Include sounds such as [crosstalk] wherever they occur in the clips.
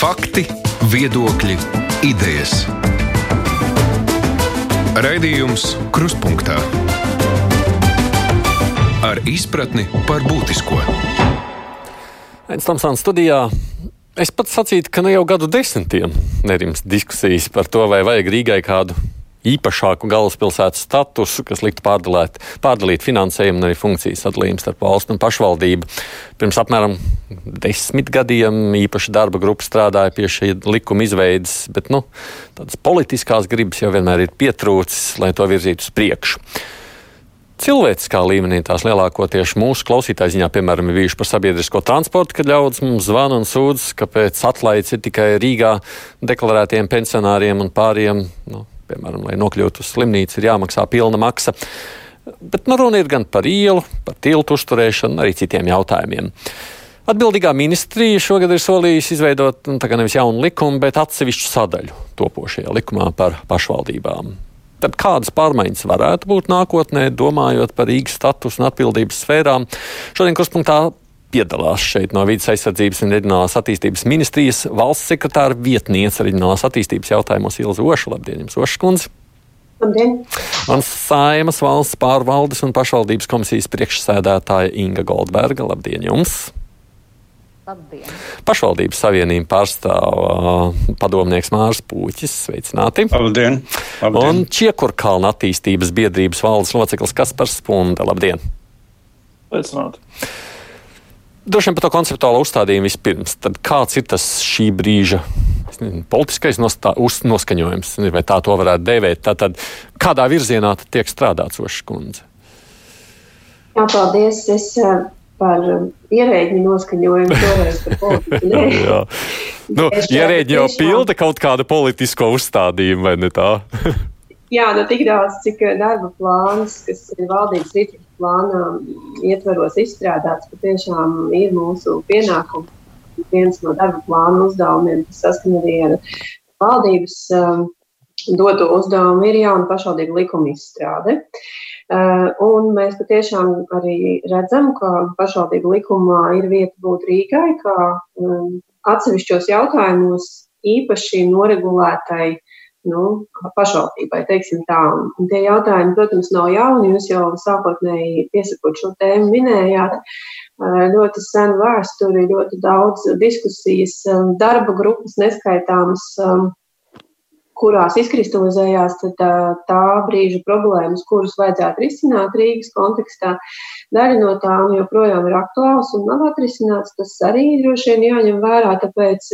Fakti, viedokļi, idejas. Raidījums Krustpunktā ar izpratni par būtisko. Aizsmeļamies Tamsānas studijā. Es pat sacītu, ka ne jau gadu desmitiem nerimst diskusijas par to, vai vajag Rīgai kādu īpašāku galvaspilsētas statusu, kas liktu pārdalīt, pārdalīt finansējumu un arī funkciju sadalījumu starp valstu un pašvaldību. Pirms apmēram desmit gadiem īpaša darba grupa strādāja pie šī likuma izveides, bet nu, tādas politiskās gribas jau vienmēr ir pietrūcis, lai to virzītu uz priekšu. Cilvēciskā līmenī tās lielākoties mūsu klausītāju ziņā, piemēram, ir bijuši par sabiedrisko transportu, kad ļaudis mums zvana un sūdz, kāpēc atlaides ir tikai Rīgā deklarētiem pensionāriem un pāriem. Nu, piemēram, lai nokļūtu uz slimnīcu, ir jāmaksā pilna maksa. Bet nu, runa ir gan par ielu, par tiltu uzturēšanu, arī citiem jautājumiem. Atbildīgā ministrija šogad ir solījusi izveidot nu, nevis jaunu likumu, bet atsevišķu sadaļu topošajā likumā par pašvaldībām. Tad kādas pārmaiņas varētu būt nākotnē, domājot par Rīgas statusu un atbildības sfērām? Šodien kurspunktā piedalās šeit no Vides aizsardzības un reģionālās attīstības ministrijas valsts sekretāra vietniece reģionālās attīstības jautājumos Ilza Oša. Labdien, jums Ošas kundze! Labdien! Un Saimas valsts pārvaldes un pašvaldības komisijas priekšsēdētāja Inga Goldberga. Labdien jums! Labdien. Pašvaldības savienību pārstāv uh, padomnieks Mārs Pūķis. Sveicināti! Labdien! Labdien. Un Čiekurkalna attīstības biedrības valdes loceklis Kaspars Spunda. Labdien! Sveicināti! Droši vien par to konceptuālo uzstādījumu vispirms. Tad kāds ir tas šī brīža nezinu, politiskais nostā, uz, noskaņojums, vai tā to varētu dēvēt? Tātad, kādā virzienā tiek strādāts Ošas kundze? Jā, paldies. Es uh, par ierēģi noskaņojumu toreiz par politiku. [laughs] Jā. Nu, ierēģi jau pilda kaut kādu politisko uzstādījumu, vai ne tā? [laughs] Jā, nu tik daudz, cik darba plāns, kas ir valdības rīcības plānā ietvaros izstrādāts, patiešām ir mūsu pienākums. Viens no darba plāna uzdevumiem, kas saskana arī ar valdības um, doto uzdevumu, ir jauna pašvaldību likuma izstrāde. Uh, un mēs patiešām arī redzam, ka pašvaldību likumā ir vieta būt Rīgai, kā um, atsevišķos jautājumos īpaši noregulētai nu, pašvaldībai, teiksim tā. Un tie jautājumi, protams, nav jauni. Jūs jau sākotnēji piesakot šo tēmu minējāt. Ļoti senu vēsturi, ļoti daudz diskusijas, darba grupas neskaitāmas, kurās izkristalizējās tā, tā brīža problēmas, kuras vajadzētu risināt Rīgas kontekstā. Daļa no tām joprojām ir aktuāls un nav atrisināts. Tas arī droši vien jāņem vērā, tāpēc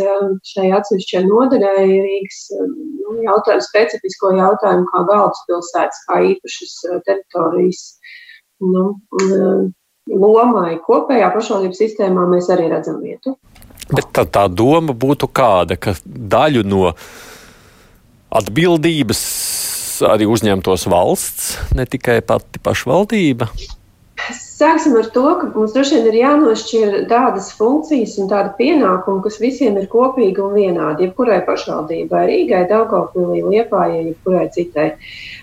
šai atsevišķai nodaļai Rīgas nu, jautājumu, specifisko jautājumu kā galvaspilsētas, kā īpašas teritorijas. Nu, lomai kopējā pašvaldības sistēmā mēs arī redzam vietu. Bet tā, tā doma būtu kāda, ka daļu no atbildības arī uzņemtos valsts, ne tikai pati pašvaldība. Sāksim ar to, ka mums droši vien ir jānošķir tādas funkcijas un tāda pienākuma, kas visiem ir kopīgi un vienādi. Jebkurai pašvaldībai, Rīgai, Daugavpilī, Liepājai, jebkurai citai.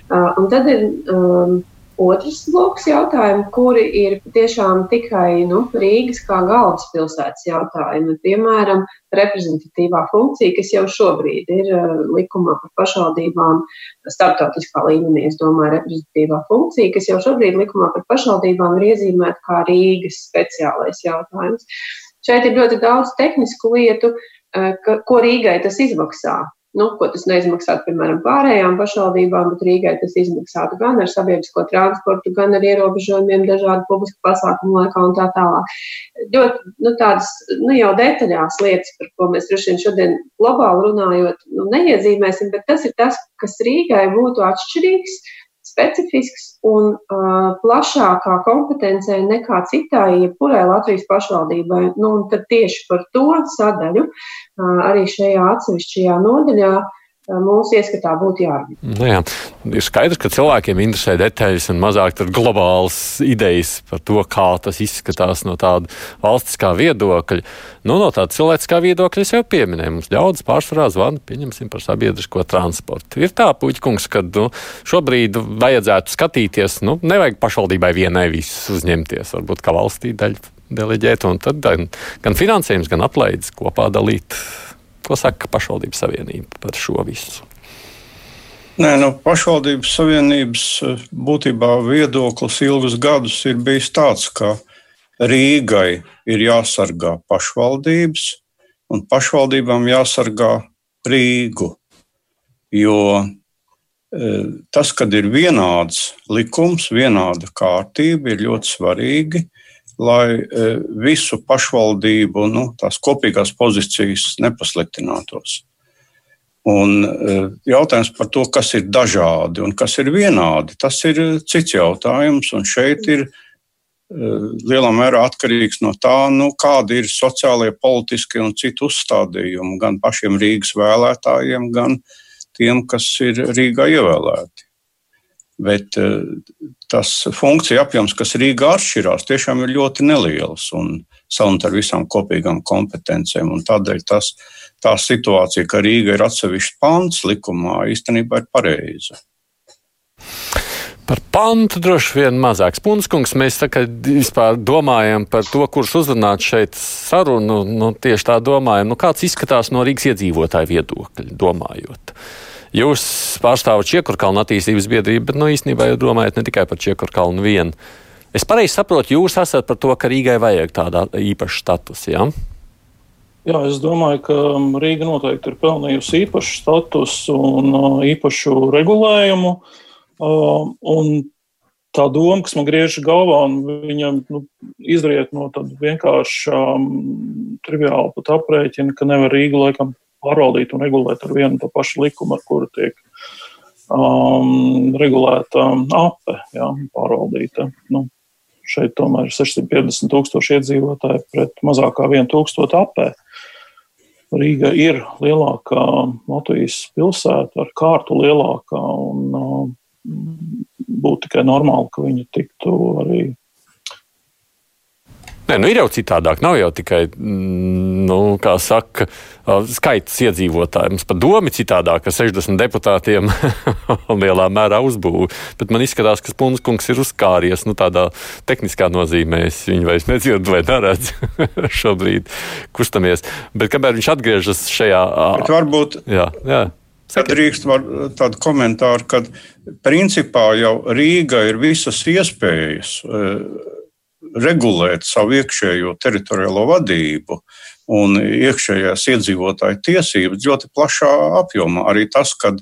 Uh, un tad ir um, Otrs bloks jautājumu, kuri ir tiešām tikai nu, Rīgas kā galvaspilsētas jautājumi, piemēram, reprezentatīvā funkcija, kas jau šobrīd ir uh, likumā par pašvaldībām, starptautiskā līmenī, es domāju, reprezentatīvā funkcija, kas jau šobrīd likumā par pašvaldībām ir iezīmēta kā Rīgas speciālais jautājums. Šeit ir ļoti daudz tehnisku lietu, ka, ko Rīgai tas izmaksā nu, ko tas neizmaksātu, piemēram, pārējām pašvaldībām, bet Rīgai tas izmaksātu gan ar sabiedrisko transportu, gan ar ierobežojumiem dažādu publisku pasākumu laikā un tā tālāk. Ļoti nu, tādas nu, jau detaļās lietas, par ko mēs droši vien šodien globāli runājot, nu, neiezīmēsim, bet tas ir tas, kas Rīgai būtu atšķirīgs specifisks un uh, plašākā kompetencē nekā citai, jebkurai Latvijas pašvaldībai. Nu, tad tieši par to sadaļu uh, arī šajā atsevišķajā nodaļā uh, mūsu ieskatā būtu jārunā. Nu jā, ir skaidrs, ka cilvēkiem interesē detaļas un mazāk globālas idejas par to, kā tas izskatās no tāda valstiskā viedokļa. Nu, no tāda cilvēciskā viedokļa es jau pieminēju. Mums ļaudis pārsvarā zvana, pieņemsim par sabiedrisko transportu. Ir tā, puķkungs, ka nu, šobrīd vajadzētu skatīties, nu, nevajag pašvaldībai vienai visus uzņemties, varbūt kā valstī daļu deleģēt, un tad gan, gan finansējums, gan atlaides kopā dalīt Ko saka pašvaldības savienība par šo visu? Nē, nu, pašvaldības savienības būtībā viedoklis ilgus gadus ir bijis tāds, ka Rīgai ir jāsargā pašvaldības, un pašvaldībām jāsargā Rīgu. Jo tas, kad ir vienāds likums, vienāda kārtība, ir ļoti svarīgi, lai visu pašvaldību nu, tās kopīgās pozīcijas nepasliktinātos. Un jautājums par to, kas ir dažādi un kas ir vienādi, tas ir cits jautājums. Un šeit ir lielā mērā atkarīgs no tā, nu, kādi ir sociālie, politiskie un citu uzstādījumi gan pašiem Rīgas vēlētājiem, gan tiem, kas ir Rīgā ievēlēti. Bet eh, tas funkcija apjoms, kas Rīgā atšķirās, tiešām ir ļoti neliels un savunt ar visām kopīgām kompetencijām. Tādēļ tas, tā situācija, ka Rīga ir atsevišķs pants likumā, īstenībā ir pareiza. Par pantu droši vien mazāks. Punskungs, mēs vispār domājam par to, kurš uzrunāt šeit sarunu, nu, tieši tā domājam, nu, kāds izskatās no Rīgas iedzīvotāju viedokļa, domājot. Jūs pārstāvat Čiekurkalnu attīstības biedrību, bet nu, īstenībā jau domājat ne tikai par Čiekurkalnu vienu. Es pareizi saprotu, jūs esat par to, ka Rīgai vajag tādu īpašu statusu. Ja? Jā, es domāju, ka Rīga noteikti ir pelnījusi īpašu statusu un uh, īpašu regulējumu. Um, un tā doma, kas man griež galvā, un viņam nu, izriet no tāda vienkārša, um, triviāla pat aprēķina, ka nevar Rīgu laikam pārvaldīt un regulēt ar vienu to pašu likumu, ar kuru tiek um, regulēta ape, jā, pārvaldīta. Nu, šeit tomēr ir 650 tūkstoši iedzīvotāji pret mazākā 1000 apē. Rīga ir lielākā Latvijas pilsēta, ar kārtu lielākā. Un, būtu tikai normāli, ka viņi tiktu arī. Nē, nu ir jau citādāk. Nav jau tikai, mm, nu, kā saka, skaits iedzīvotāji. Mums pat domi citādāk, ar 60 deputātiem [laughs] lielā mērā uzbūvē. Bet man izskatās, ka Spunskungs ir uzkāries nu, tādā tehniskā nozīmē. Es viņu vairs nedzirdu vai neredzu [laughs] šobrīd kustamies. Bet kamēr viņš atgriežas šajā. Bet varbūt. Jā, jā. Kad drīkst tādu komentāru, ka principā jau Rīga ir visas iespējas regulēt savu iekšējo teritoriālo vadību un iekšējās iedzīvotāju tiesības ļoti plašā apjomā. Arī tas, ka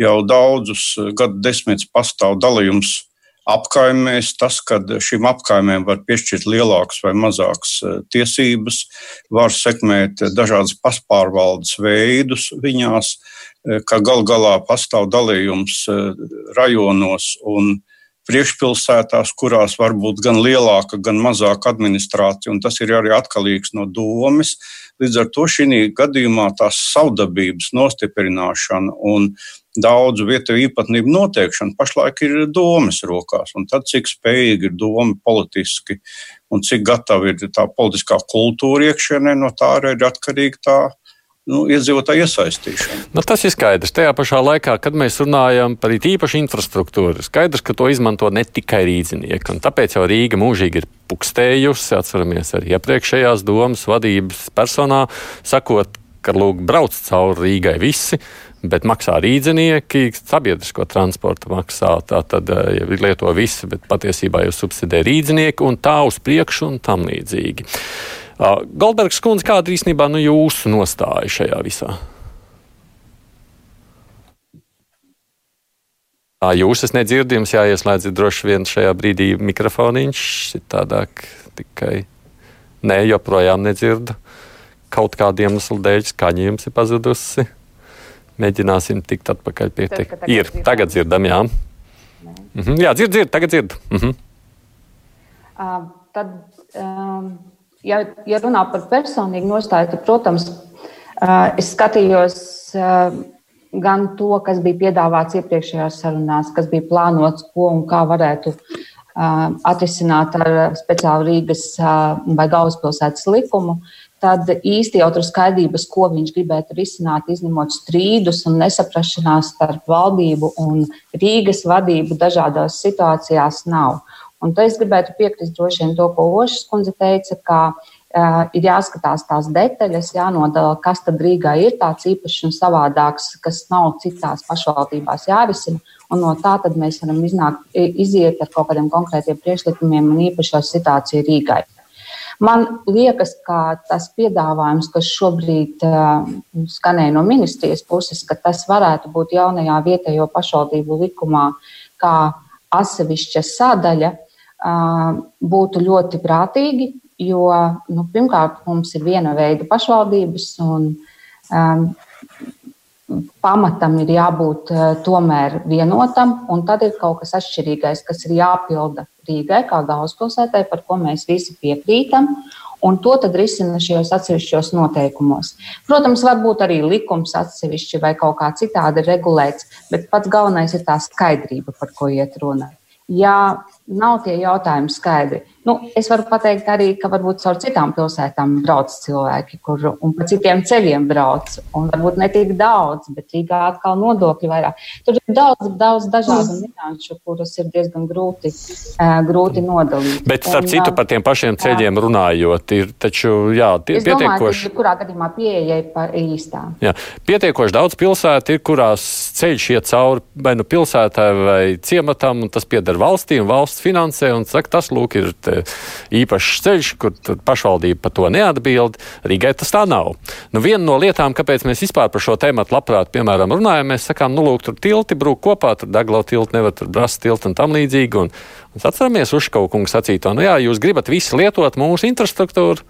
jau daudzus gadu desmitus pastāv dalījums apkaimēs, tas, ka šīm apkaimēm var piešķirt lielākas vai mazākas eh, tiesības, var sekmēt dažādas pašpārvaldes veidus viņās. Eh, ka gal galā pastāv dalījums eh, rajonos un priekšpilsētās, kurās var būt gan lielāka, gan mazāka administrācija, un tas ir arī atkarīgs no domas. Līdz ar to šī gadījumā tās savdabības nostiprināšana un daudzu vietu īpatnību noteikšana pašlaik ir domas rokās. Tad, cik spējīgi ir doma politiski un cik gatava ir tā politiskā kultūra iekšienē, no tā arī ir atkarīga tā nu, iedzīvotāju iesaistīšanu. Nu, tas ir skaidrs. Tajā pašā laikā, kad mēs runājam par īpašu infrastruktūru, skaidrs, ka to izmanto ne tikai rīznieki. Tāpēc jau Rīga mūžīgi ir pukstējusi, atceramies arī iepriekšējās domas vadības personā, sakot, ka lūk, brauc cauri Rīgai visi. Bet maksā rīznieki, sabiedrisko transportu maksā. Tā tad ja lieto visi, bet patiesībā jau subsidē rīznieki un tā uz priekšu un tam līdzīgi. Goldbergs kundze, kāda īstenībā nu, jūsu nostāja šajā visā? Jūs esat nedzirdams, jāieslēdz droši vien šajā brīdī mikrofoniņš. Tādāk tikai nē, joprojām nedzirdu. Kaut kādiem iemeslu dēļ skaņa jums ir pazudusi. Mēģināsim tikt atpakaļ pie tā. Ir, tagad dzirdam, jā. Mhm, jā, dzird, dzird, tagad dzird. Mhm. Uh, tad, um, ja, ja runā par personīgu nostāju, tad, protams, es skatījos gan to, kas bija piedāvāts iepriekšējās sarunās, kas bija plānots, ko un kā varētu atrisināt ar speciālu Rīgas vai galvaspilsētas likumu, tad īsti jau tur skaidrības, ko viņš gribētu risināt, izņemot strīdus un nesaprašanās starp valdību un Rīgas vadību dažādās situācijās nav. Un te es gribētu piekrist droši vien to, ko Ošas kundze teica, ka ir jāskatās tās detaļas, jānodala, kas tad Rīgā ir tāds īpašs un savādāks, kas nav citās pašvaldībās jārisina. Un no tā mēs varam iznākt, iziet ar kaut kādiem konkrētiem priekšlikumiem un īpašo situāciju Rīgai. Man liekas, ka tas piedāvājums, kas šobrīd uh, skanēja no ministrijas puses, ka tas varētu būt jaunajā vietējo pašvaldību likumā kā atsevišķa sadaļa, uh, būtu ļoti prātīgi, jo nu, pirmkārt mums ir viena veida pašvaldības un um, pamatam ir jābūt uh, tomēr vienotam, un tad ir kaut kas atšķirīgais, kas ir jāpilda Rīgai kā galvaspilsētai, par ko mēs visi piekrītam. Un to tad risina šajos atsevišķos noteikumos. Protams, varbūt arī likums atsevišķi vai kaut kā citādi regulēts, bet pats galvenais ir tā skaidrība, par ko iet runa. Ja nav tie jautājumi skaidri, Nu, es varu pateikt arī, ka varbūt caur citām pilsētām brauc cilvēki, kur un pa citiem ceļiem brauc. Un varbūt ne tik daudz, bet Rīgā atkal nodokļi vairāk. Tur ir daudz, daudz dažādu mm. nianšu, kuras ir diezgan grūti, uh, grūti nodalīt. Bet starp un, citu par tiem pašiem ceļiem jā. runājot, ir taču jā, tie, es pietiekoši. Domāju, kurā gadījumā pieeja ir pa īstā. Jā, pietiekoši daudz pilsētu ir, kurās ceļš iet cauri vai nu pilsētai vai ciematam, un tas pieder valstī un valsts finansē, un saka, tas lūk ir. Īpašs ceļš, kur pašvaldība par to neatbild. Rīgai tas tā nav. Nu, viena no lietām, kāpēc mēs vispār par šo tēmu labprāt piemēram, runājam, mēs sakām, nu, lūk, tur tilti brūk kopā, tur deglau tilti nevar, tur brast tilti un tam līdzīgi. Un, un atceramies Uškau kungu sacīto, nu jā, jūs gribat visi lietot mūsu infrastruktūru,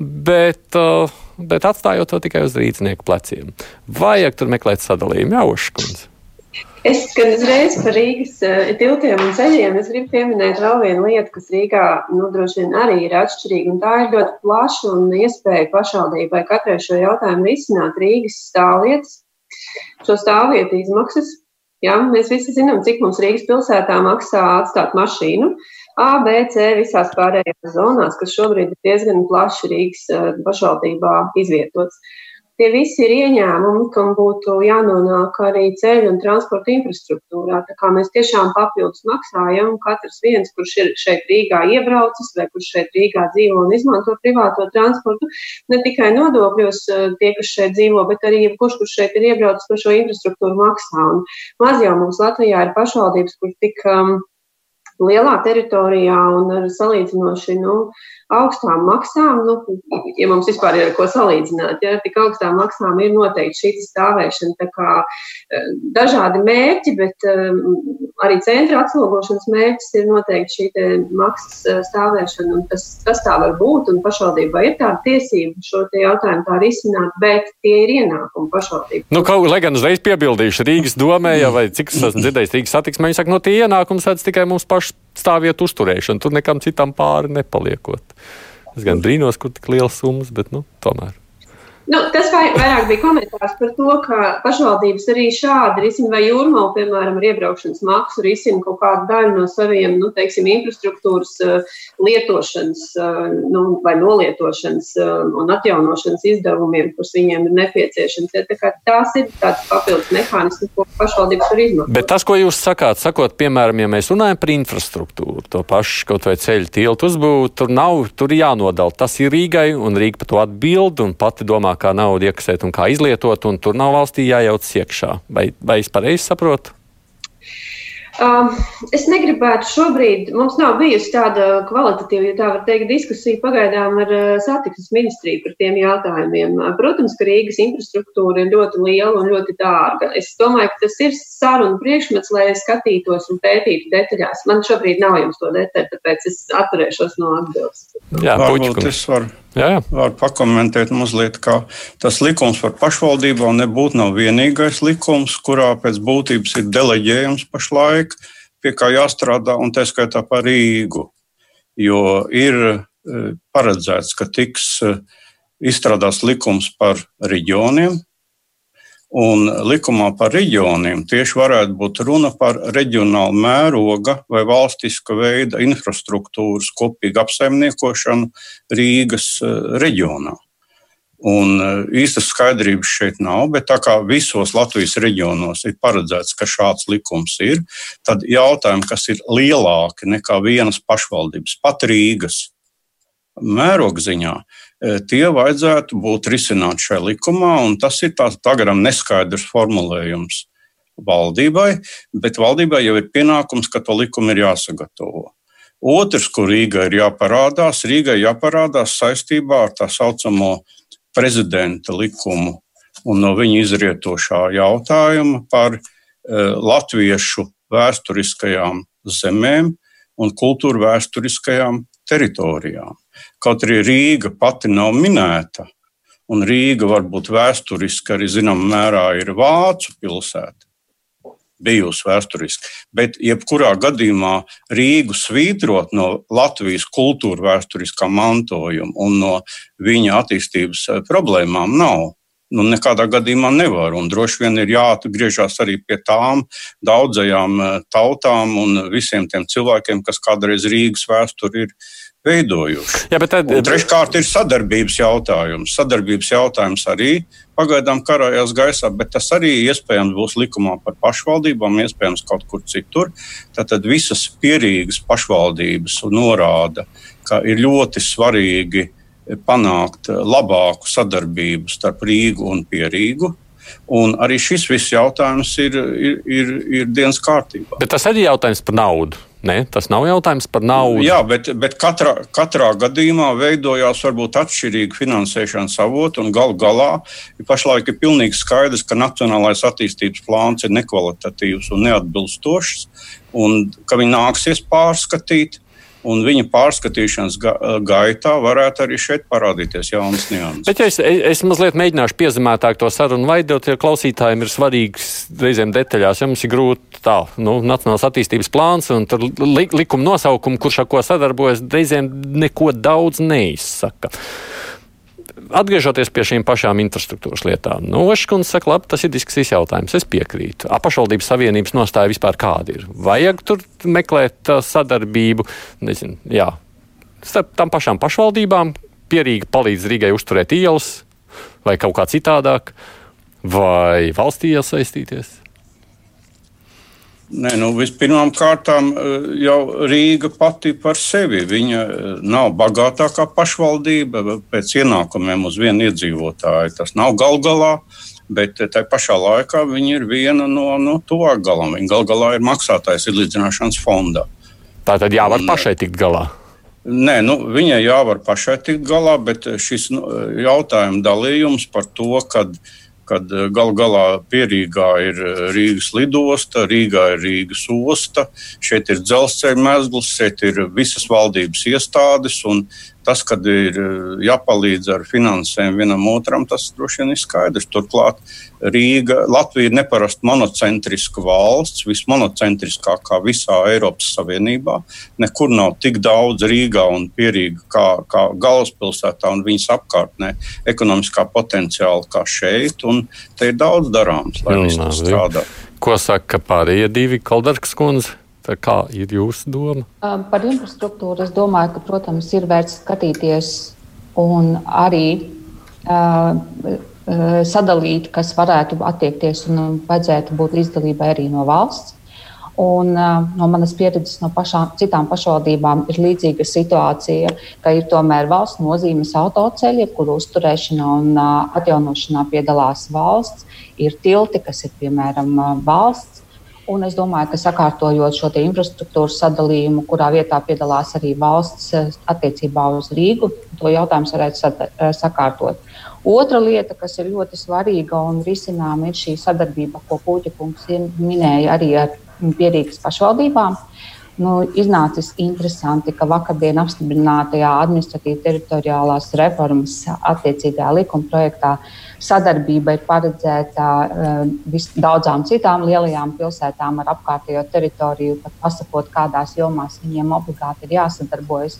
bet, uh, bet atstājot to tikai uz rīznieku pleciem. Vajag tur meklēt sadalījumu, jau Uškundze. Es, kad uzreiz par Rīgas uh, tiltiem un ceļiem, es gribu pieminēt vēl vienu lietu, kas Rīgā nu, droši vien arī ir atšķirīga. Tā ir ļoti plaša un iespēja pašvaldībai katrai šo jautājumu risināt Rīgas stāvvietas, šo stāvvietu izmaksas. Ja, mēs visi zinām, cik mums Rīgas pilsētā maksā atstāt mašīnu. A, B, C visās pārējās zonās, kas šobrīd ir diezgan plaši Rīgas uh, pašvaldībā izvietots. Tie visi ir ieņēmumi, kam būtu jānonāk arī ceļu un transporta infrastruktūrā. Tā kā mēs tiešām papildus maksājam, katrs viens, kurš ir šeit Rīgā iebraucis vai kurš šeit Rīgā dzīvo un izmanto privāto transportu, ne tikai nodokļos eh, tie, kas šeit dzīvo, bet arī jebkurš, kurš šeit ir iebraucis par šo infrastruktūru maksā. Un maz jau mums Latvijā ir pašvaldības, kur tik um, lielā teritorijā un ar salīdzinoši nu, augstām maksām, nu, ja mums vispār ir ko salīdzināt, ja tik augstām maksām ir noteikti šī stāvēšana. Tā kā eh, dažādi mērķi, bet um, arī centra atslogošanas mērķis ir noteikti šī maksas eh, stāvēšana. Tas, tas tā var būt, un pašvaldībai ir tāda tiesība šo jautājumu tā risināt, bet tie ir ienākumi pašvaldībai. Nu, kaut, lai gan uzreiz piebildīšu, Rīgas domē, vai cik es esmu dzirdējis Rīgas satiksmē, viņi saka, no tie ienākumi sēdz tikai mums pašu stāvvietu uzturēšanu, tur nekam citam pāri nepaliekot. Es gan brīnos, kur tik liels summas, bet nu, tomēr. Nu, tas vairāk bija komentārs par to, ka pašvaldības arī šādi risina, vai jūrmālu, piemēram, ar iebraukšanas maksu risina kaut kādu daļu no saviem, nu, teiksim, infrastruktūras uh, lietošanas, uh, nu, vai nolietošanas uh, un atjaunošanas izdevumiem, kurus viņiem ir nepieciešams. Ja, tā tās ir tāds papildus mehānisms, ko pašvaldības var izmantot. Bet tas, ko jūs sakāt, sakot, piemēram, ja mēs runājam par infrastruktūru, to pašu kaut vai ceļu tiltu uzbūvu, tur nav, tur jānodala. Tas ir Rīgai, un Rīga par to atbild, un pati domā, kā naudu iekasēt un kā izlietot, un tur nav valstī jājauc iekšā. Vai, vai es pareizi saprotu? Um, es negribētu šobrīd, mums nav bijusi tāda kvalitatīva, ja tā var teikt, diskusija pagaidām ar uh, satiksmes ministriju par tiem jautājumiem. Uh, protams, ka Rīgas infrastruktūra ir ļoti liela un ļoti dārga. Es domāju, ka tas ir saruna priekšmets, lai skatītos un pētītu detaļās. Man šobrīd nav jums to detaļu, tāpēc es atturēšos no atbildes. Jā, varbūt es varu. Jā, jā. Var pakomentēt mazliet, ka tas likums par pašvaldībām nebūtu nav vienīgais likums, kurā pēc būtības ir deleģējums pašlaik, pie kā jāstrādā, un tā skaitā par Rīgu. Jo ir e, paredzēts, ka tiks e, izstrādāts likums par reģioniem, Un likumā par reģioniem tieši varētu būt runa par reģionālu mēroga vai valstiska veida infrastruktūras kopīgu apsaimniekošanu Rīgas eh, reģionā. Un eh, īstas skaidrības šeit nav, bet tā kā visos Latvijas reģionos ir paredzēts, ka šāds likums ir, tad jautājumi, kas ir lielāki nekā vienas pašvaldības, pat Rīgas, mērogziņā, tie vajadzētu būt risināti šajā likumā, un tas ir tāds tagaram neskaidrs formulējums valdībai, bet valdībai jau ir pienākums, ka to likumu ir jāsagatavo. Otrs, kur Rīgai ir jāparādās, Rīgai jāparādās saistībā ar tā saucamo prezidenta likumu un no viņa izrietošā jautājuma par uh, latviešu vēsturiskajām zemēm un kultūra vēsturiskajām teritorijām. Kaut arī Rīga pati nav minēta, un Rīga varbūt vēsturiski arī zināmā mērā ir vācu pilsēta bijusi vēsturiski. Bet, jebkurā gadījumā, Rīgu svītrot no Latvijas kultūra vēsturiskā mantojuma un no viņa attīstības eh, problēmām nav. Nu, nekādā gadījumā nevar. Un droši vien ir jāatgriežas arī pie tām daudzajām eh, tautām un visiem tiem cilvēkiem, kas kādreiz Rīgas vēsturi ir veidojuši. Jā, tad... Un treškārt ir sadarbības jautājums. Sadarbības jautājums arī pagaidām karājās gaisā, bet tas arī iespējams būs likumā par pašvaldībām, iespējams kaut kur citur. Tātad visas pierīgas pašvaldības norāda, ka ir ļoti svarīgi panākt labāku sadarbību starp Rīgu un Pierīgu. Un arī šis viss jautājums ir, ir, ir, ir dienas kārtībā. Bet tas arī ir jautājums par naudu. Ne, tas nav jautājums par naudu. Jā, bet, bet katrā, katrā gadījumā veidojās varbūt atšķirīgi finansēšanas avoti. Galu galā ja pašlaik ir pilnīgi skaidrs, ka nacionālais attīstības plāns ir nekvalitatīvs un neatbilstošs, un ka viņi nāksies pārskatīt un viņa pārskatīšanas ga gaitā varētu arī šeit parādīties jaunas nianses. Bet ja es, es mazliet mēģināšu piezemētāk to sarunu veidot, jo klausītājiem ir svarīgs reizēm detaļās. Ja mums ir grūti tā, nu, nacionāls attīstības plāns un tur li, likuma nosaukumi, kurš ar ko sadarbojas, reizēm neko daudz neizsaka atgriežoties pie šīm pašām infrastruktūras lietām, nu, Oškundze saka, labi, tas ir diskusijas jautājums. Es piekrītu. Pašvaldības savienības nostāja vispār kāda ir? Vajag tur meklēt uh, sadarbību, nezinu, jā, starp tam pašām pašvaldībām, pierīgi palīdz Rīgai uzturēt ielas vai kaut kā citādāk, vai valstī iesaistīties? Nē, nu, vispirmām kārtām eh, jau Rīga pati par sevi. Viņa eh, nav bagātākā pašvaldība pēc ienākumiem uz vienu iedzīvotāju. Tas nav gal galā, bet tā pašā laikā viņa ir viena no, no tuvāk galam. Viņa gal galā ir maksātājs izlīdzināšanas fondā. Tā tad jāvar Un, pašai tikt galā. Nē, nu, viņai jāvar pašai tikt galā, bet šis nu, jautājuma dalījums par to, kad uh, kad eh, gal galā Pierīgā ir eh, Rīgas lidosta, Rīgā ir Rīgas osta, šeit ir dzelzceļa mezgls, šeit ir visas valdības iestādes, un Tas, kad ir eh, jāpalīdz ar finansēm vienam otram, tas droši vien ir skaidrs. Turklāt Rīga, Latvija ir neparasti monocentriska valsts, vismonocentriskākā visā Eiropas Savienībā. Nekur nav tik daudz Rīgā un Pierīga kā, kā galvaspilsētā un viņas apkārtnē ekonomiskā potenciāla kā šeit. Te ir daudz darāms, lai viss strādātu. Ko saka pārējie divi Kaldarkas kundze? Kā ir jūsu doma? Par infrastruktūru es domāju, ka, protams, ir vērts skatīties un arī uh, sadalīt, kas varētu attiekties un vajadzētu būt līdzdalībai arī no valsts. Un, uh, no manas pieredzes no pašām, citām pašvaldībām ir līdzīga situācija, ka ir tomēr valsts nozīmes autoceļi, kuru uzturēšanā un uh, atjaunošanā piedalās valsts. Ir tilti, kas ir piemēram valsts Un es domāju, ka sakārtojot šo infrastruktūras sadalījumu, kurā vietā piedalās arī valsts eh, attiecībā uz Rīgu, to jautājums varētu eh, sakārtot. Otra lieta, kas ir ļoti svarīga un risināma, ir šī sadarbība, ko Pūķa minēja arī ar pierīgas pašvaldībām. Nu, iznācis interesanti, ka vakardien apstiprinātajā administratīvā teritoriālās reformas attiecīgajā likuma projektā uh, Sadarbība ir paredzēta uh, daudzām citām lielajām pilsētām ar apkārtējo teritoriju, pat pasakot, kādās jomās viņiem obligāti ir jāsadarbojas.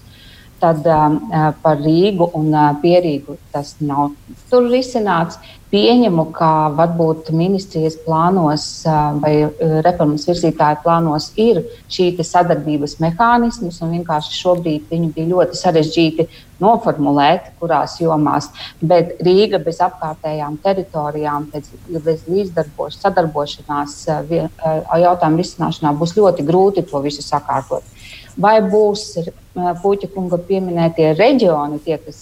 Tad uh, par Rīgu un uh, Pierīgu tas nav tur risināts. Pieņemu, ka varbūt ministrijas plānos vai reformas virzītāju plānos ir šī sadarbības mehānisms, un vienkārši šobrīd viņu bija ļoti sarežģīti noformulēt, kurās jomās. Bet Rīga bez apkārtējām teritorijām, bez, bez līdzdarbošanās, sadarbošanās jautājumu risināšanā būs ļoti grūti to visu sakārtot. Vai būs Puķa kunga pieminētie reģioni, tie, kas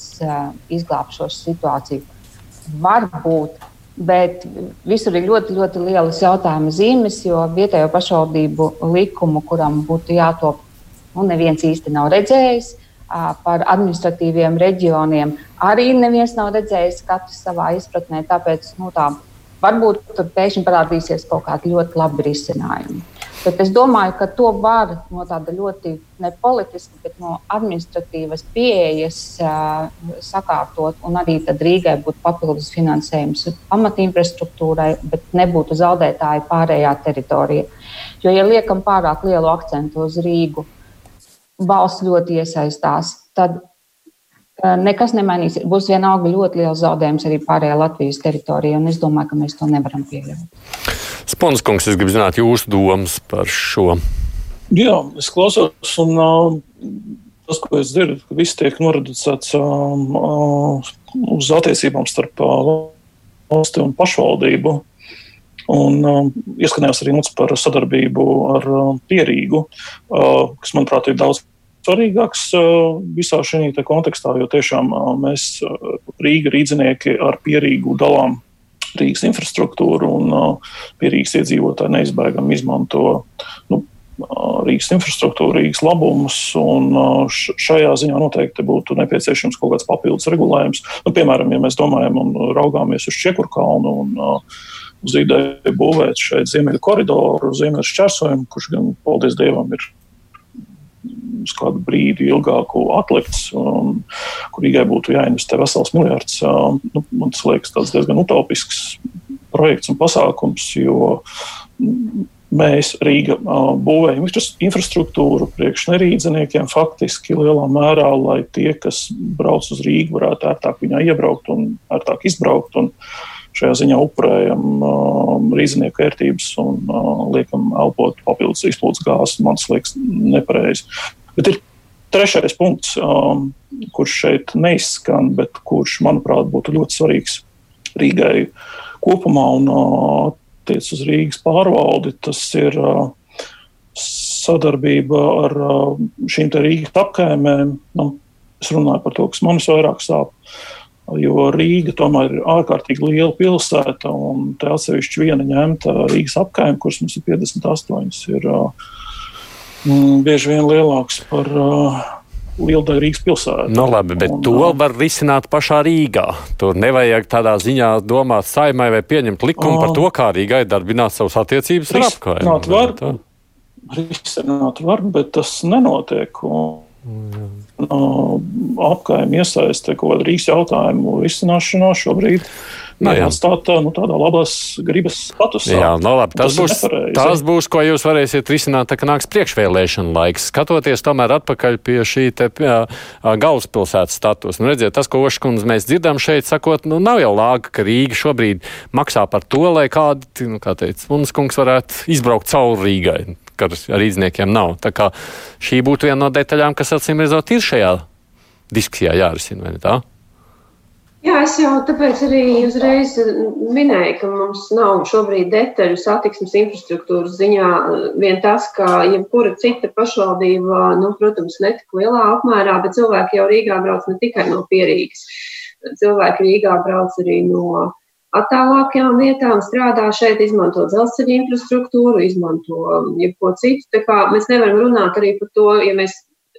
izglābs šo situāciju? Varbūt. Bet visur ir ļoti, ļoti lielas jautājuma zīmes, jo vietējo pašvaldību likumu, kuram būtu jātop, nu, neviens īsti nav redzējis. Par administratīviem reģioniem arī neviens nav redzējis, katrs savā izpratnē. Tāpēc nu, tā, varbūt tur pēkšņi parādīsies kaut kādi ļoti labi risinājumi. Bet es domāju, ka to var no tāda ļoti ne politiska, bet no administratīvas pieejas uh, sakārtot. Un arī Rīgai būtu papildus finansējums pamatinfrastruktūrai, bet nebūtu zaudētāji pārējā teritorija. Jo, ja liekam pārāk lielu akcentu uz Rīgu, valsts ļoti iesaistās, tad uh, nekas nemainīsies. Būs vienalga ļoti liels zaudējums arī pārējā Latvijas teritorijā, un es domāju, ka mēs to nevaram pieļaut. Sponskungs, es gribu zināt jūsu domas par šo. Jā, es klausos, un uh, tas, ko es dzirdu, ka viss tiek noreducēts um, uh, uz attiecībām starp uh, valsti un pašvaldību. Un uh, ieskanējās arī mums par sadarbību ar uh, Pierīgu, uh, kas, manuprāt, ir daudz svarīgāks uh, visā šajā kontekstā, jo tiešām uh, mēs, uh, Rīga rīdzinieki, ar Pierīgu dalām Rīgas infrastruktūru, un uh, pie Rīgas iedzīvotāji neizbēgami izmanto nu, uh, Rīgas infrastruktūru, Rīgas labumus, un uh, šajā ziņā noteikti būtu nepieciešams kaut kāds papildus regulējums. Nu, piemēram, ja mēs domājam un raugāmies uz Čekurkalnu un uz ideju būvēt šeit ziemeļu koridoru, ziemeļu šķērsojumu, kurš gan, paldies Dievam, ir uz kādu brīdi ilgāku atlikts, um, kur Rīgai būtu jāinvestē vesels miljards. Um, nu, man tas liekas diezgan utopisks projekts un pasākums, jo mēs Rīga uh, būvējam infrastruktūru priekš nerīdzeniekiem faktiski lielā mērā, lai tie, kas brauc uz Rīgu, varētu ērtāk viņā iebraukt un ērtāk izbraukt. Un, šajā ziņā upurējam uh, rīznieku vērtības un uh, liekam elpot papildus izplūdes gāzes. Man tas liekas nepareizi. Bet ir trešais punkts, um, kurš šeit neizskan, bet kurš, manuprāt, būtu ļoti svarīgs Rīgai kopumā un uh, attiec uz Rīgas pārvaldi. Tas ir uh, sadarbība ar uh, šīm Rīgas apkaimēm. Nu, es runāju par to, kas man visvairāk sāp. Jo Rīga tomēr ir ārkārtīgi liela pilsēta, un te atsevišķi viena ņemta Rīgas apkaime, kuras mums ir 58, ir uh, bieži vien lielāks par uh, lielu Rīgas pilsētu. No nu, labi, bet un, to uh, var risināt pašā Rīgā. Tur nevajag tādā ziņā domāt saimai vai pieņemt likumu uh, par to, kā Rīgai darbināt savas attiecības ar apkārtni. Risināt var, bet tas nenotiek. Un, mm. Apkaimē iesaiste kaut kādu Rīgas jautājumu risināšanā šobrīd. Nu, jā, atstāt nu, tādā labās gribas statusā. Jā, no nu, labi, tas, tas, būs, nepareizi. tas būs, ko jūs varēsiet risināt, tā, ka nāks priekšvēlēšana laiks. Skatoties tomēr atpakaļ pie šī te, jā, galvaspilsētas status. Nu, redziet, tas, ko Oškundze mēs dzirdam šeit, sakot, nu, nav jau lāga, ka Rīga šobrīd maksā par to, lai kādi, nu, kā teica, Munskungs varētu izbraukt cauri Rīgai, kas ar īdzniekiem nav. Tā kā šī būtu viena no detaļām, kas acīm redzot ir šajā diskusijā jārisina, vai ne tā? Jā, es jau tāpēc arī uzreiz minēju, ka mums nav šobrīd detaļu satiksmes infrastruktūras ziņā. Vien tas, ka jebkura cita pašvaldība, nu, protams, netik lielā apmērā, bet cilvēki jau Rīgā brauc ne tikai no Pierīgas. Cilvēki Rīgā brauc arī no attālākajām vietām, strādā šeit, izmanto dzelzceļa infrastruktūru, izmanto jebko citu. Tā kā mēs nevaram runāt arī par to, ja mēs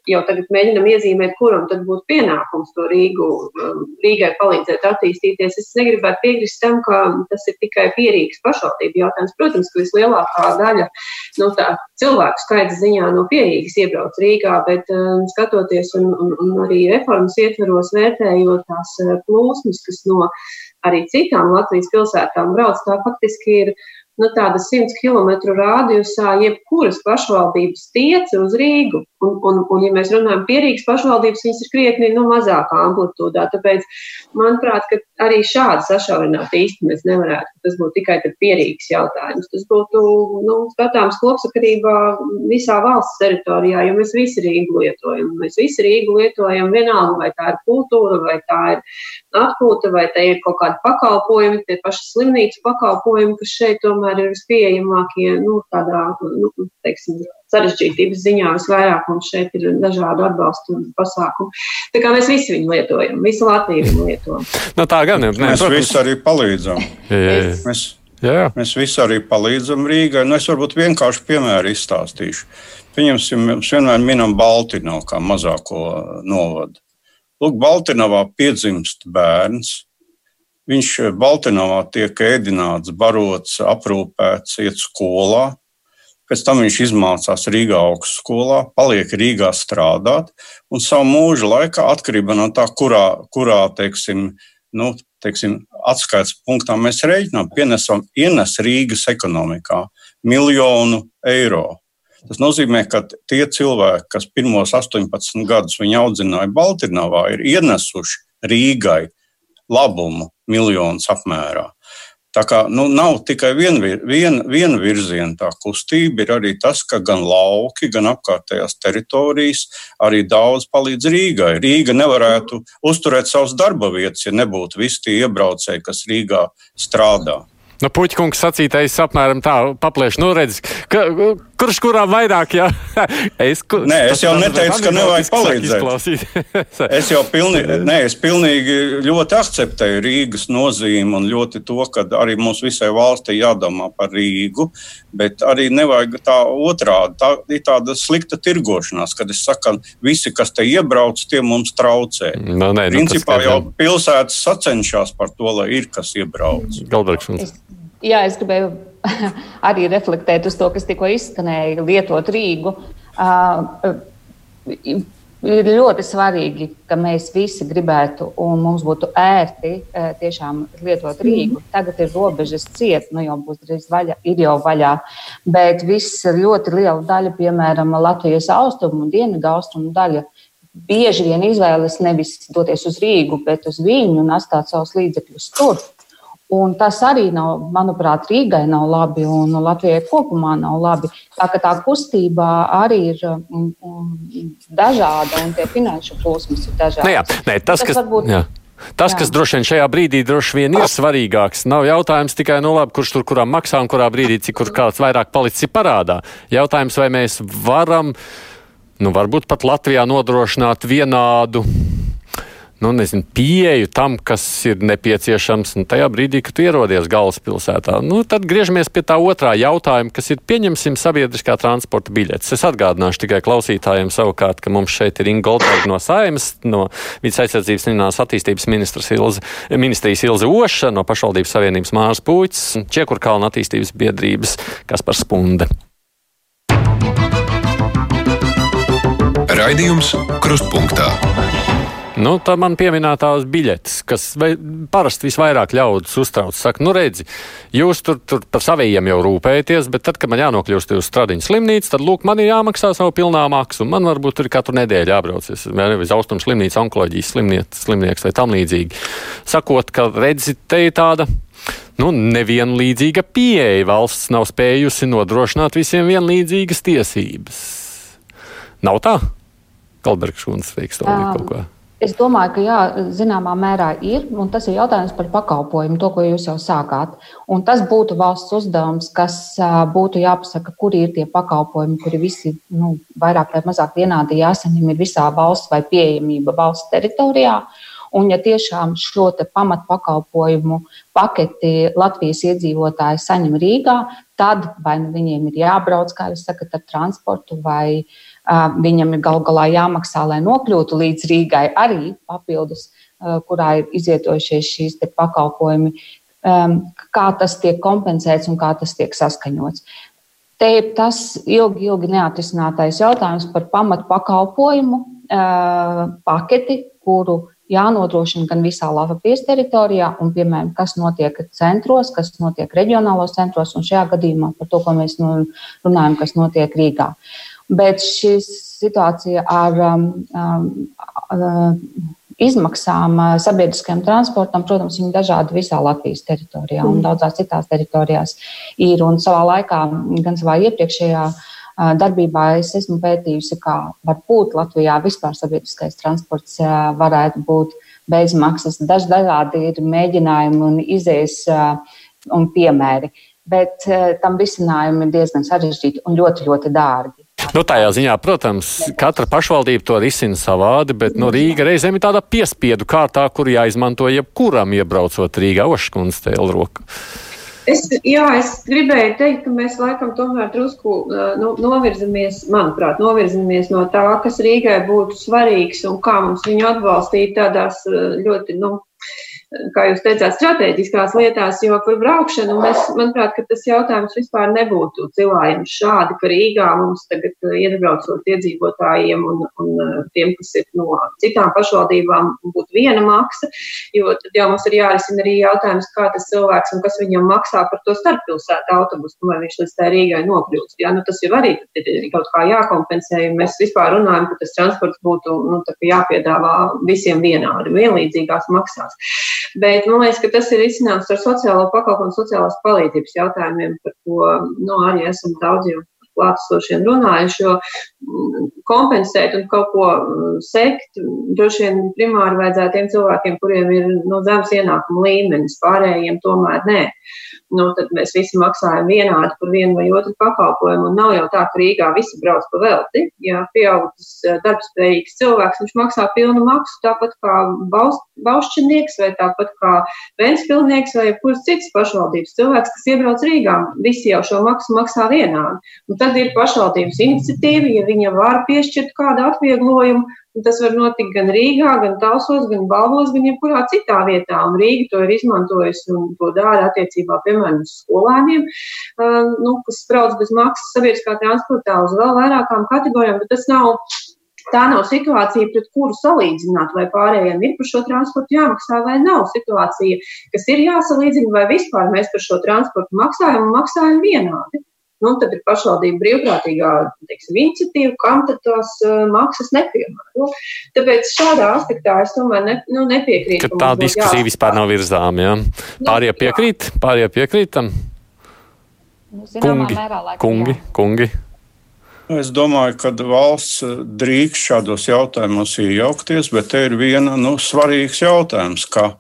jau tagad mēģinam iezīmēt, kuram tad būtu pienākums to Rīgu, um, Rīgai palīdzēt attīstīties. Es negribētu piekrist tam, ka tas ir tikai pierīgs pašvaldību jautājums. Protams, ka vislielākā daļa nu, tā, cilvēku skaita ziņā no pierīgas iebrauc Rīgā, bet um, skatoties un, un, un arī reformas ietveros vērtējot tās uh, plūsmas, kas no arī citām Latvijas pilsētām brauc, tā faktiski ir nu, tāda 100 km rādījusā jebkuras pašvaldības tiece uz Rīgu. Un, un, un, ja mēs runājam par Rīgas pašvaldības, viņas ir krietni nu, mazākā amplitūdā. Tāpēc, manuprāt, arī šādi sašaurināt īsti mēs nevarētu. Tas būtu tikai pierīgs jautājums. Tas būtu nu, skatāms kopsakarībā visā valsts teritorijā, jo mēs visi Rīgu lietojam. Mēs visi Rīgu lietojam vienalga, vai tā ir kultūra, vai tā ir atpūta, vai tā ir kaut kāda pakalpojumi, tie paši slimnīcu pakalpojumi, kas šeit tomēr ir vispieejamākie, nu, tādā, nu, teiksim, sarežģītības ziņā visvairāk mums šeit ir dažādu atbalstu pasākumu. Tā kā mēs visi viņu lietojam, visu Latviju viņu lietojam. No tā gan ir. Mēs visi arī palīdzam. Jā, jā, jā. Mēs, jā. mēs visi arī palīdzam Rīgai. Nu, es varbūt vienkārši piemēru izstāstīšu. Pieņemsim, mēs vienmēr minam Baltināvu kā mazāko novadu. Lūk, Baltiņā piedzimst bērns. Viņš Baltiņā tiek ēdināts, barots, aprūpēts, iet skolā. Pēc tam viņš izmācās Rīgā augstskolā, paliek Rīgā strādāt, un savu mūža laikā, atkarībā no tā, kurā, kurā teiksim, nu, teiksim, atskaites punktā mēs rēķinām, pienesam, ienes Rīgas ekonomikā miljonu eiro. Tas nozīmē, ka tie cilvēki, kas pirmos 18 gadus viņu audzināja Baltiņā, ir ienesuši Rīgai labumu miljonus apmērā. Tā kā nu, nav tikai viena vien, vien virziena tā kustība, ir arī tas, ka gan lauki, gan apkārtējās teritorijas arī daudz palīdz Rīgai. Rīga nevarētu uzturēt savus darba vietas, ja nebūtu visi tie iebraucēji, kas Rīgā strādā. Nu, Puķkungs sacītais apmēram tā paplēš, nu redz, ka, kurš kurā vairāk, jā. [laughs] es, ku, nē, es jau neteicu, ka nevajag palīdzēt. [laughs] es jau pilnīgi, nē, es pilnīgi ļoti akceptēju Rīgas nozīmi un ļoti to, ka arī mums visai valstī jādomā par Rīgu, bet arī nevajag tā otrādi. Tā ir tāda slikta tirgošanās, kad es saku, visi, kas te iebrauc, tie mums traucē. No, nē, nu, Principā jau pilsētas sacenšas par to, lai ir kas iebrauc. Galbergs. Jā, es gribēju [laughs] arī reflektēt uz to, kas tikko izskanēja, lietot Rīgu. Uh, ir ļoti svarīgi, ka mēs visi gribētu un mums būtu ērti tiešām lietot Rīgu. Mhm. Tagad ir robežas ciet, nu jau būs drīz vaļā, ir jau vaļā. Bet viss ļoti liela daļa, piemēram, Latvijas austrumu un dienvidu austrumu daļa. Bieži vien izvēlas nevis doties uz Rīgu, bet uz viņu un atstāt savus līdzekļus tur. Un tas arī nav, manuprāt, Rīgai nav labi un Latvijai kopumā nav labi. Tā ka tā kustība arī ir um, um, dažāda un tie finanšu plūsmas ir dažādi. Nu jā, nē, tas, tas kas, varbūt, jā. Tas, Jā. kas droši vien šajā brīdī droši vien ir svarīgāks, nav jautājums tikai, nu, labi, kurš tur kuram maksā un kurā brīdī, cik kur kāds vairāk palicis parādā. Jautājums, vai mēs varam, nu, varbūt pat Latvijā nodrošināt vienādu nu, nezinu, pieeju tam, kas ir nepieciešams nu, tajā brīdī, kad ierodies galvaspilsētā. Nu, tad griežamies pie tā otrā jautājuma, kas ir pieņemsim sabiedriskā transporta biļetes. Es atgādināšu tikai klausītājiem savukārt, ka mums šeit ir Inga Goldberga no Saimas, no Vides aizsardzības un attīstības Ilze, ministrijas Ilze Oša, no pašvaldības savienības Mārs Pūķis, Čiekurkalna attīstības biedrības Kaspars Spunde. Raidījums Krustpunktā. Nu, tā man pieminētās biļetes, kas parasti visvairāk ļaudis uztrauc. Saka, nu redzi, jūs tur, tur par saviem jau rūpējaties, bet tad, kad man jānokļūst uz stradiņu slimnīcu, tad, lūk, man ir jāmaksā savu pilnā maksu. Man varbūt tur katru nedēļu jābrauc, nevis austrumu slimnīca, onkoloģijas slimnieks, slimnieks vai tam līdzīgi. Sakot, ka redzi, te ir tāda nu, nevienlīdzīga pieeja. Valsts nav spējusi nodrošināt visiem vienlīdzīgas tiesības. Nav tā? Kalbergs Šuns veiks to um, kaut ko. Es domāju, ka jā, zināmā mērā ir, un tas ir jautājums par pakalpojumu, to, ko jūs jau sākāt. Un tas būtu valsts uzdevums, kas būtu jāpasaka, kuri ir tie pakalpojumi, kuri visi nu, vairāk vai mazāk vienādi jāsaņem ir visā valsts vai pieejamība valsts teritorijā. Un, ja tiešām šo pamatpakalpojumu paketi Latvijas iedzīvotāji saņem Rīgā, tad vai nu viņiem ir jābrauc, kā jūs sakat, ar transportu vai uh, Viņam ir gal galā jāmaksā, lai nokļūtu līdz Rīgai arī papildus, kurā ir izietojušies šīs pakalpojumi, kā tas tiek kompensēts un kā tas tiek saskaņots. Te ir tas ilgi, ilgi neatrisinātais jautājums par pamatu pakalpojumu paketi, kuru jānodrošina gan visā Latvijas teritorijā, un, piemēram, kas notiek centros, kas notiek reģionālos centros, un šajā gadījumā par to, ko mēs nu, runājam, kas notiek Rīgā. Bet šī situācija ar um, um, izmaksām uh, sabiedriskajam transportam, protams, ir dažādi visā Latvijas teritorijā un mm. daudzās citās teritorijās. Ir un savā laikā, gan savā iepriekšējā darbībā es esmu pētījusi, kā varbūt Latvijā vispār sabiedriskais transports varētu būt bezmaksas. Dažādi ir mēģinājumi un izējas un piemēri, bet tam risinājumi ir diezgan sarežģīti un ļoti, ļoti dārgi. Nu, tādā ziņā, protams, katra pašvaldība to risina savādi, bet no Rīga reizēm ir tāda piespiedu kārtā, kur jāizmanto jebkuram iebraucot Rīgā Oškundas tēlroka. Es, jā, es gribēju teikt, ka mēs laikam tomēr drusku nu, novirzamies, manuprāt, novirzamies no tā, kas Rīgai būtu svarīgs un kā mums viņu atbalstīt tādās ļoti, nu, kā jūs teicāt, strateģiskās lietās, jo par braukšanu mēs, manuprāt, tas jautājums vispār nebūtu cilvēkiem šādi, ka Rīgā mums tagad uh, iebraucot iedzīvotājiem un, un uh, tiem, kas ir no citām pašvaldībām, būtu viena maksa, jo tad jau mums ir jārisina arī jautājums, kā tas cilvēks un kas viņam maksā par to starppilsētu autobusu, nu, vai viņš līdz tā Rīgai nokļūst. Jā, nu tas jau arī ir kaut kā jākompensē, ja mēs vispār runājam, ka tas transports būtu nu, jāpiedāvā visiem vienādi, vienlīdzīgās maksās. Bet man liekas, ka tas ir izcināms ar sociālo pakalpojumu, sociālās palīdzības jautājumiem, par ko nu, arī esam daudz jau klātesošiem runājuši, jo kompensēt un kaut ko mm, sekt, droši vien primāri vajadzētu tiem cilvēkiem, kuriem ir no nu, zemes ienākuma līmenis, pārējiem tomēr nē. Nu, tad mēs visi maksājam vienādi par vienu vai otru pakalpojumu. Nav jau tā, ka Rīgā visi brauc pa velti. Ja pieaugušas eh, darbspējīgs cilvēks, viņš maksā pilnu maksu tāpat kā baušķinieks vai tāpat kā Ventspilnieks vai kuras citas pašvaldības cilvēks, kas iebrauc Rīgā. Visi jau šo maksu maksā vienādi. Un tad ir pašvaldības iniciatīva, ja viņa var piešķirt kādu atvieglojumu, tas var notikt gan Rīgā, gan Talsos, gan Balvos, gan jebkurā citā vietā. Un Rīga to ir izmantojusi un to dara attiecībā, piemēram, uz skolēniem, uh, nu, kas brauc bez maksas sabiedriskā transportā uz vēl vairākām kategorijām, bet tas nav. Tā nav situācija, pret kuru salīdzināt, vai pārējiem ir par šo transportu jāmaksā vai nav. Situācija, kas ir jāsalīdzina, vai vispār mēs par šo transportu maksājam un maksājam vienādi. Nu, tad ir pašvaldība brīvprātīgā teiksim, iniciatīva, kam tās uh, maksas nepiemēro. Tāpēc šādā aspektā es tomēr ne, nu, nepiekrītu. Ka tā diskusija jāspār. vispār nav virzām. Ja? Pārējie piekrīt, pārējie piekrītam. Nu, kungi, mērā, laikam, kungi, jā. kungi. Es domāju, ka valsts drīkst šādos jautājumos iejaukties, bet te ir viena nu, svarīgs jautājums, ka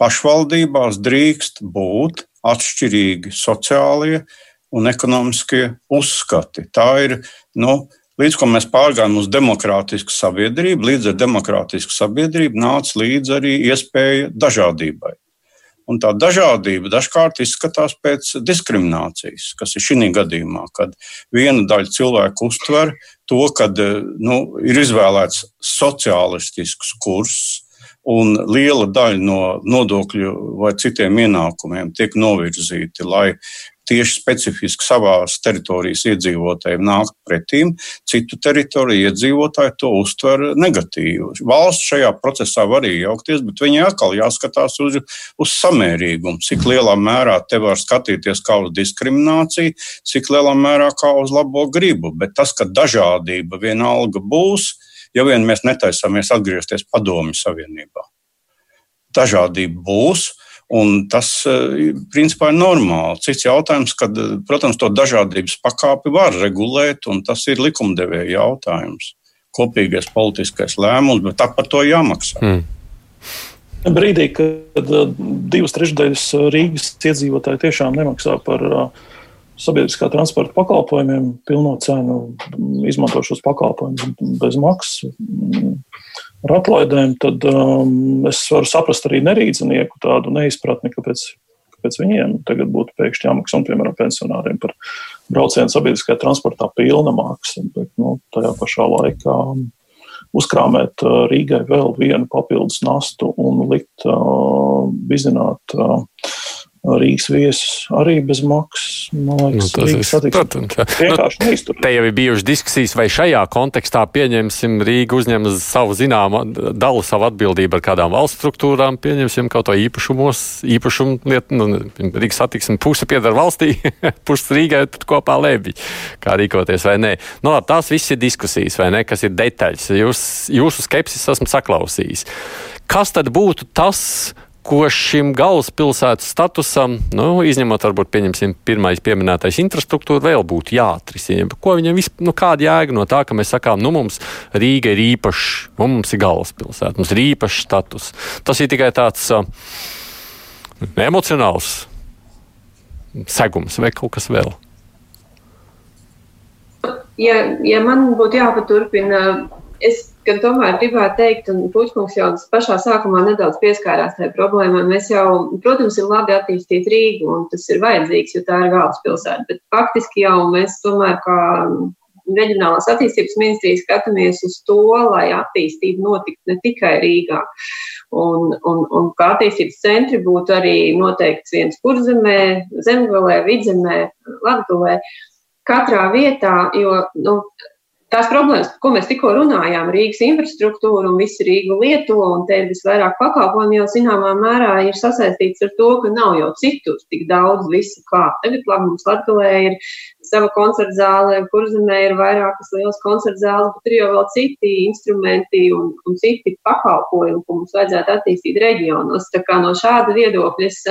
pašvaldībās drīkst būt atšķirīgi sociālie un ekonomiskie uzskati. Tā ir, nu, līdz ko mēs pārgājām uz demokrātisku sabiedrību, līdz ar demokrātisku sabiedrību nāca līdz arī iespēja dažādībai. Un tā dažādība dažkārt izskatās pēc diskriminācijas, kas ir šī gadījumā, kad viena daļa cilvēku uztver to, ka nu, ir izvēlēts sociālistisks kurs, un liela daļa no nodokļu vai citiem ienākumiem tiek novirzīti, lai tieši specifiski savās teritorijas iedzīvotājiem nākt pretīm, citu teritoriju iedzīvotāji to uztver negatīvi. Valsts šajā procesā var iejaukties, bet viņai atkal jāskatās uz, uz samērīgumu, cik lielā mērā te var skatīties kā uz diskrimināciju, cik lielā mērā kā uz labo gribu. Bet tas, ka dažādība vienalga būs, ja vien mēs netaisāmies atgriezties padomju savienībā. Dažādība būs, Un tas, eh, principā, ir normāli. Cits jautājums, kad, eh, protams, to dažādības pakāpi var regulēt, un tas ir likumdevēja jautājums. Kopīgais politiskais lēmums, bet tā par to jāmaksā. Mm. Brīdī, kad eh, divas trešdaļas Rīgas iedzīvotāji tiešām nemaksā par sabiedriskā transporta pakalpojumiem, pilno cenu izmanto šos pakalpojumus bez maksas ar atlaidēm, tad um, es varu saprast arī nerīdznieku tādu neizpratni, kāpēc, kāpēc viņiem tagad būtu pēkšņi jāmaksā, un, piemēram, pensionāriem par braucienu sabiedriskajā transportā pilna maksa, bet nu, tajā pašā laikā uzkrāmēt uh, Rīgai vēl vienu papildus nastu un likt uh, bizināt uh, Rīgas viesus arī bez maksas. Man liekas, Nu, Rīgas ir- satiksme vienkārši neiztur. Te jau ir bijušas diskusijas, vai šajā kontekstā pieņemsim Rīgu uzņem savu zināmu dalu, savu atbildību ar kādām valsts struktūrām, pieņemsim kaut ko īpašumos, īpašumu lietu, nu, Rīgas satiksme puse piedara valstī, [laughs] puse Rīgai, tad kopā lēbi, kā rīkoties vai nē. Nu, labi, tās viss ir diskusijas, vai ne, kas ir detaļas. Jūs, jūsu skepsis esmu saklausījis. Kas tad būtu tas, ko šim galvaspilsētas statusam, nu, izņemot varbūt pieņemsim pirmais pieminētais infrastruktūra, vēl būtu jāatrisina. Ko viņam vispār, nu, kāda jēga no tā, ka mēs sakām, nu, mums Rīga ir īpašs, nu, mums ir galvaspilsēta, mums ir īpašs status. Tas ir tikai tāds uh, emocionāls segums vai kaut kas vēl. Ja, ja man būtu jāpaturpina, es gan tomēr gribētu teikt, un Puķkungs jau pašā sākumā nedaudz pieskārās tajā problēmai. Mēs jau, protams, ir labi attīstīt Rīgu, un tas ir vajadzīgs, jo tā ir galvaspilsēta. Bet faktiski jau mēs tomēr kā reģionālās attīstības ministrijas skatāmies uz to, lai attīstība notiktu ne tikai Rīgā. Un, un, un kā attīstības centri būtu arī noteikts viens kurzemē, zemgalē, vidzemē, latgalē katrā vietā, jo nu, tās problēmas, ko mēs tikko runājām, Rīgas infrastruktūra un visi Rīgu lieto, un te ir visvairāk pakalpojumu, jau zināmā mērā ir sasaistīts ar to, ka nav jau citur tik daudz visu kā. Tagad labi, mums Latgalē ir sava koncerta zāle, kurzemē ir vairākas lielas koncerta zāles, bet ir jau vēl citi instrumenti un, un citi pakalpojumi, ko mums vajadzētu attīstīt reģionos. Tā kā no šāda viedokļa es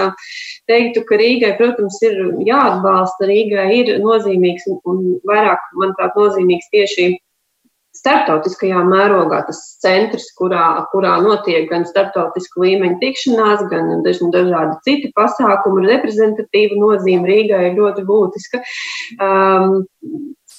teiktu, ka Rīgai, protams, ir jāatbalsta. Rīgai ir nozīmīgs un, vairāk, manuprāt, nozīmīgs tieši starptautiskajā mērogā tas centrs, kurā, kurā notiek gan starptautisku līmeņu tikšanās, gan dažādi citi pasākumi, reprezentatīva nozīme Rīgai ir ļoti būtiska. Um,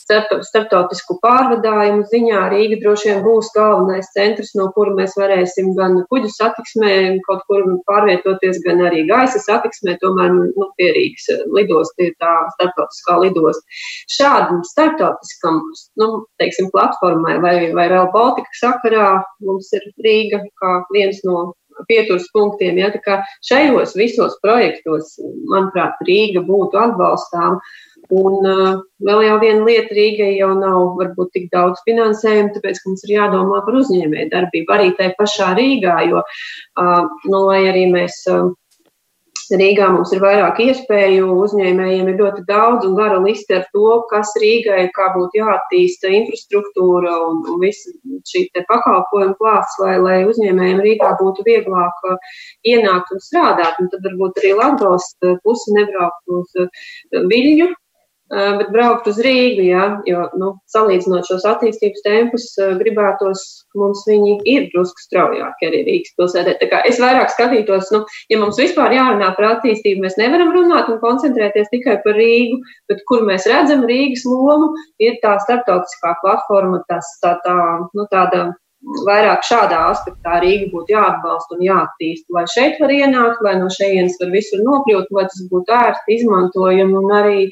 starptautisku pārvadājumu ziņā Rīga droši vien būs galvenais centrs, no kura mēs varēsim gan kuģu satiksmē kaut kur pārvietoties, gan arī gaisa satiksmē. Tomēr nu, pie Rīgas lidosta ir tā starptautiskā lidosta. Šādam starptautiskam nu, teiksim, platformai vai, vai vēl Baltika sakarā mums ir Rīga kā viens no pieturas punktiem. Ja, šajos visos projektos, manuprāt, Rīga būtu atbalstām. Un uh, vēl jau viena lieta, Rīgai jau nav varbūt tik daudz finansējuma, tāpēc mums ir jādomā par uzņēmēju darbību arī tajā pašā Rīgā, jo, uh, nu, lai arī mēs uh, Rīgā mums ir vairāk iespēju, uzņēmējiem ir ļoti daudz un gara liste ar to, kas Rīgai kā būtu jāattīsta infrastruktūra un, un visa šī pakalpojuma klāsts, lai, lai uzņēmējiem Rīgā būtu vieglāk ienākt un strādāt. Un tad varbūt arī Latvijas puse nebraukt uz Viļņu, bet braukt uz Rīgu, jā, jo, nu, salīdzinot šos attīstības tempus, gribētos, ka mums viņi ir drusku straujāki arī Rīgas pilsētē. Es vairāk skatītos, nu, ja mums vispār jārunā par attīstību, mēs nevaram runāt un koncentrēties tikai par Rīgu, bet kur mēs redzam Rīgas lomu, ir tā starptautiskā platforma, tas tā, tā, nu, tāda vairāk šādā aspektā Rīga būtu jāatbalsta un jāattīsta, lai šeit var ienākt, lai no šejienes var visur nokļūt, lai tas būtu ērti, izmantojami un arī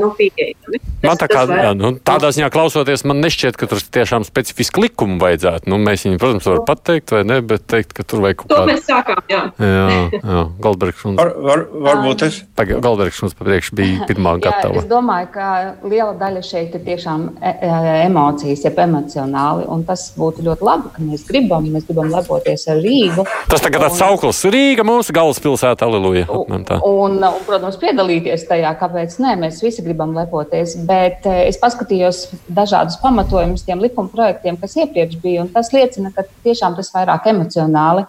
nu, pieejami. Man tā kā, jā, nu, tādā ziņā klausoties, man nešķiet, ka tur tiešām specifiski likumu vajadzētu. Nu, mēs viņu, protams, varam pateikt, vai ne, bet teikt, ka tur vajag kaut To kādu. mēs sākām, jā. Jā, jā, Goldbergs un Var, var, varbūt es. Paga- Goldbergs mums papriekš bija [laughs] pirmā Jā, gatava. es domāju, ka liela daļa šeit ir tiešām e- e- emocijas, jeb emocionāli. Un tas būtu ļoti labi, ka mēs gribam, mēs gribam lepoties ar Rīgu. Tas tagad tāds sauklis Rīga, mūsu galvaspilsēta, aleluja. tā. Un, un, protams, piedalīties tajā, kāpēc nē, mēs visi gribam lepoties. Bet eh, es paskatījos dažādus pamatojumus tiem likuma projektiem, kas iepriekš bija, tas liecina, ka tiešām tas vairāk emocionāli.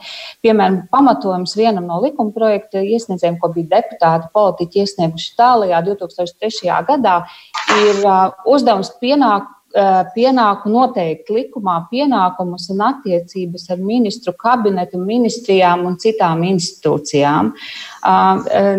Piemēram, pamatojums vienam no likuma projekta iesniedzējiem, ko bija deputāti, politiķi iesnieguši tālajā 2003. gadā, ir uh, uzdevums pienākt pienāku noteikt likumā pienākumus un attiecības ar ministru kabinetu, ministrijām un citām institūcijām.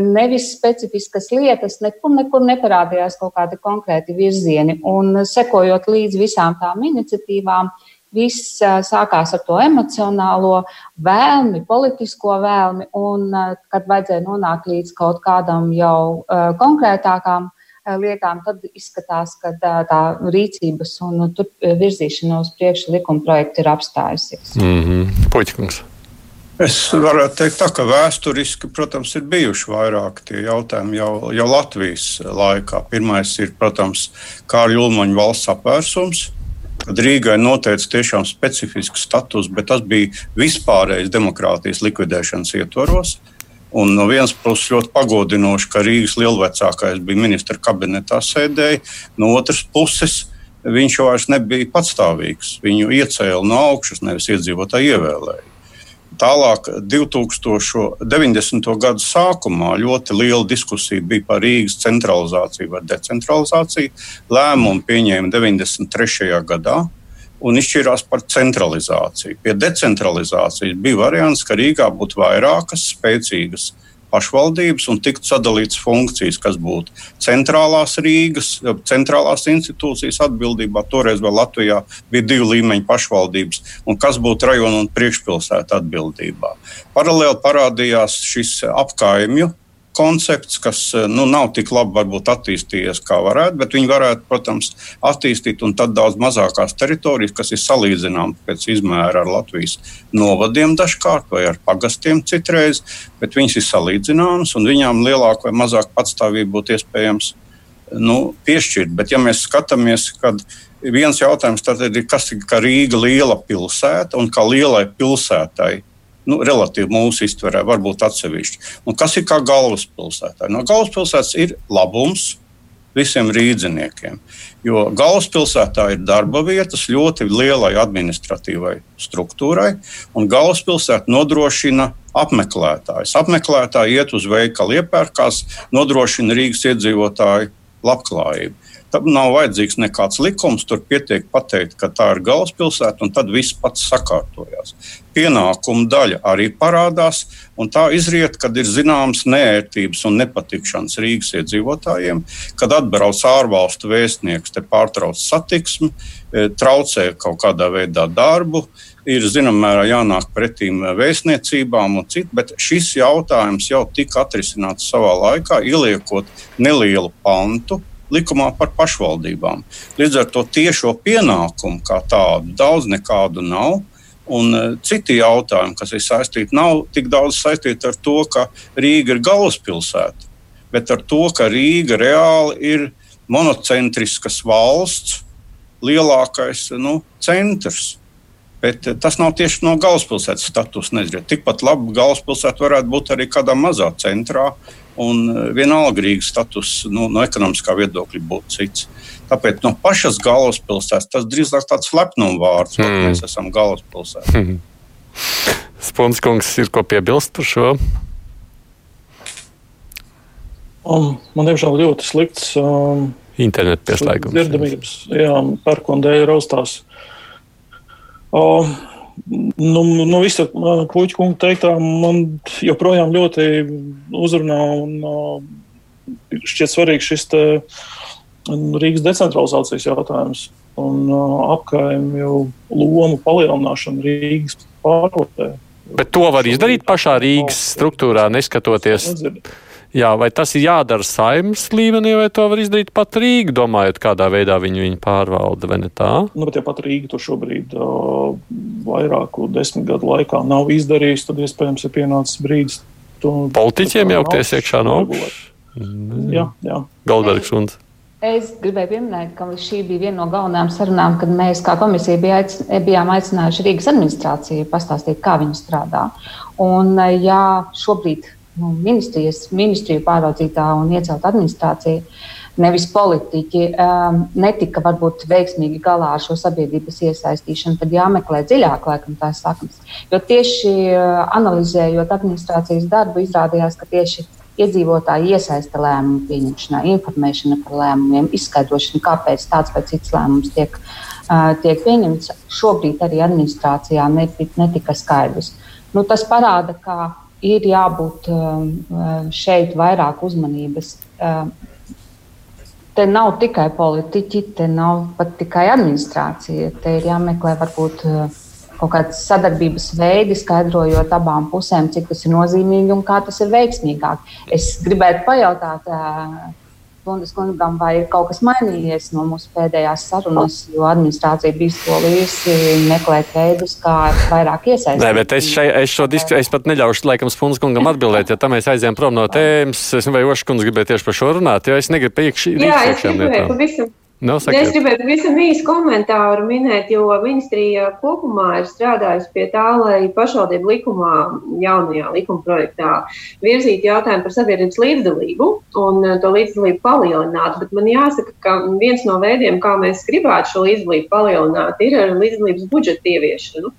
Nevis specifiskas lietas, nekur, nekur neparādījās kaut kādi konkrēti virzieni. Un sekojot līdz visām tām iniciatīvām, viss sākās ar to emocionālo vēlmi, politisko vēlmi, un kad vajadzēja nonākt līdz kaut kādam jau konkrētākām lietām, tad izskatās, ka tā, tā rīcības un tur virzīšana uz priekšu likuma projekta ir apstājusies. Mm -hmm. Puķkungs. Es varētu teikt, tā, ka vēsturiski, protams, ir bijuši vairāki tie jautājumi jau, jau Latvijas laikā. Pirmais ir, protams, Kārļa Ulmaņa valsts apvērsums, kad Rīgai noteica tiešām specifisku statusu, bet tas bija vispārējais demokrātijas likvidēšanas ietvaros. Un no vienas puses ļoti pagodinoši, ka Rīgas lielvecākais bija ministra kabinetā sēdēja, no otras puses viņš vairs nebija patstāvīgs. Viņu iecēla no augšas, nevis iedzīvotāji ievēlēja. Tālāk, 2090. gadu sākumā ļoti liela diskusija bija par Rīgas centralizāciju vai decentralizāciju. Lēmumu pieņēma 93. gadā un izšķirās par centralizāciju. Pie decentralizācijas bija variants, ka Rīgā būtu vairākas spēcīgas pašvaldības un tiktu sadalītas funkcijas, kas būtu centrālās Rīgas, centrālās institūcijas atbildībā. Toreiz vēl Latvijā bija divu līmeņu pašvaldības, un kas būtu rajona un priekšpilsēta atbildībā. Paralēli parādījās šis apkaimju koncepts, kas eh, nu, nav tik labi varbūt, attīstījies, kā varētu, bet viņi varētu, protams, attīstīt un tad daudz mazākās teritorijas, kas ir salīdzināmas pēc izmēra ar Latvijas novadiem dažkārt vai ar pagastiem citreiz, bet viņas ir salīdzināmas un viņām lielāka vai mazāka patstāvība būtu iespējams nu, piešķirt. Bet, ja mēs skatāmies, kad viens jautājums ir, kas ir Rīga liela pilsēta un kā lielai pilsētai nu, relatīvi mūsu iztverē, varbūt atsevišķi. Un kas ir kā galvaspilsētā? No galvaspilsētas ir labums visiem rīdziniekiem. Jo galvaspilsētā ir darba vietas ļoti lielai administratīvai struktūrai, un galvaspilsēta nodrošina apmeklētājus. Apmeklētāji iet uz veikalu, iepērkās, nodrošina Rīgas iedzīvotāju labklājību. Tam nav vajadzīgs nekāds likums. Tur pietiek pateikt, ka tā ir galvaspilsēta, un tad viss pats sakārtojās. Pienākumu daļa arī parādās, un tā izriet, kad ir zināmas neērtības un nepatikšanas Rīgas iedzīvotājiem, kad atbrauc ārvalstu vēstnieks, te pārtrauc satiksmi, e, traucē kaut kādā veidā darbu ir zināmā mērā jānāk pretīm vēstniecībām un citu, bet šis jautājums jau tika atrisināts savā laikā, ieliekot nelielu pantu likumā par pašvaldībām. Līdz ar to tiešo pienākumu kā tādu daudz nekādu nav. Un uh, citi jautājumi, kas ir saistīti, nav tik daudz saistīti ar to, ka Rīga ir galvaspilsēta, bet ar to, ka Rīga reāli ir monocentriskas valsts lielākais nu, centrs. Bet uh, tas nav tieši no galvaspilsētas status. Nezinu. Tikpat labi galvaspilsēta varētu būt arī kādā mazā centrā, Un e, vienalga Rīgas status nu, no ekonomiskā viedokļa būtu cits. Tāpēc no pašas galvaspilsētas tas drīzāk tāds lepnuma vārds, mm. ka mēs esam galvaspilsēta. Mm. Sponskungs ir ko piebilst par šo? Um, man diemžēl ļoti slikts. Um, Internetu pieslēgums. Dzirdamības, jā, pērkona dēļ raustās. Um, Nu, nu visa puķa kunga teiktā man joprojām ļoti uzrunā un uh, šķiet svarīgs šis te, Rīgas decentralizācijas jautājums un uh, apkaimju lomu palielināšana Rīgas pārvaldē. Bet to var izdarīt pašā Rīgas struktūrā, neskatoties. Nedzird. Jā, vai tas ir jādara saimnes līmenī, vai to var izdarīt pat Rīga, domājot, kādā veidā viņi viņu pārvalda, vai ne tā? Nu, bet ja pat Rīga to šobrīd uh, vairāku desmit gadu laikā nav izdarījusi, tad iespējams ir pienācis brīdis. To, Politiķiem jaukties iekšā no augšas. Jā, jā. Goldbergs un. Es gribēju pieminēt, ka šī bija viena no galvenajām sarunām, kad mēs kā komisija bija aic, bijām aicinājuši Rīgas administrāciju pastāstīt, kā viņi strādā. Un, ja šobrīd nu, ministrijas, ministriju pāraudzītā un iecelt administrācija, nevis politiķi, um, netika varbūt veiksmīgi galā ar šo sabiedrības iesaistīšanu, tad jāmeklē dziļāk, laikam, tās saknes. Jo tieši uh, analizējot administrācijas darbu, izrādījās, ka tieši iedzīvotāji iesaista lēmumu pieņemšanā, informēšana par lēmumiem, izskaidrošana, kāpēc tāds vai cits lēmums tiek, uh, tiek pieņemts. Šobrīd arī administrācijā netika skaidrs. Nu, tas parāda, ka ir jābūt um, um, šeit vairāk uzmanības. Um, te nav tikai politiķi, te nav pat tikai administrācija. Te ir jāmeklē varbūt uh, kaut kāds sadarbības veidi, skaidrojot abām pusēm, cik tas ir nozīmīgi un kā tas ir veiksmīgāk. Es gribētu pajautāt, Bundes kungam, vai ir kaut kas mainījies no mūsu pēdējās sarunas, jo administrācija bija solījusi meklēt veidus, kā vairāk iesaistīt. Nē, bet es, šai, es šo diskusiju, es pat neļaušu, laikam, Spunas kungam atbildēt, jo tam mēs aizējām prom no tēmas. Es nezinu, vai Oškunds gribēja tieši par šo runāt, jo es negribu iekšī. Jā, es gribēju pavisam No, sakiet. es gribētu visam īsu komentāru minēt, jo ministrija kopumā ir strādājusi pie tā, lai pašvaldību likumā, jaunajā likuma projektā, virzītu jautājumu par sabiedrības līdzdalību un eh, to līdzdalību palielinātu. Bet man jāsaka, ka viens no veidiem, kā mēs gribētu šo līdzdalību palielināt, ir ar līdzdalības budžeta ieviešanu.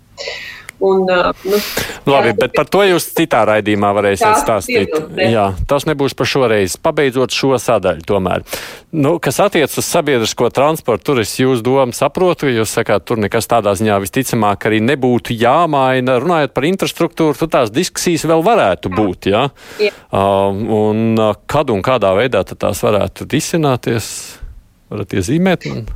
Un, nu, Labi, bet par to jūs citā raidījumā varēsiet stāstīt. Jā, tas nebūs par šoreiz. Pabeidzot šo sadaļu, tomēr. Nu, kas attiecas uz sabiedrisko transportu, tur es jūs domu saprotu, jo jūs sakāt, tur nekas tādā ziņā visticamāk arī nebūtu jāmaina. Runājot par infrastruktūru, tur tās diskusijas vēl varētu būt. Ja? Jā. Uh, un kad un kādā veidā tās varētu risināties? Varat iezīmēt? Un...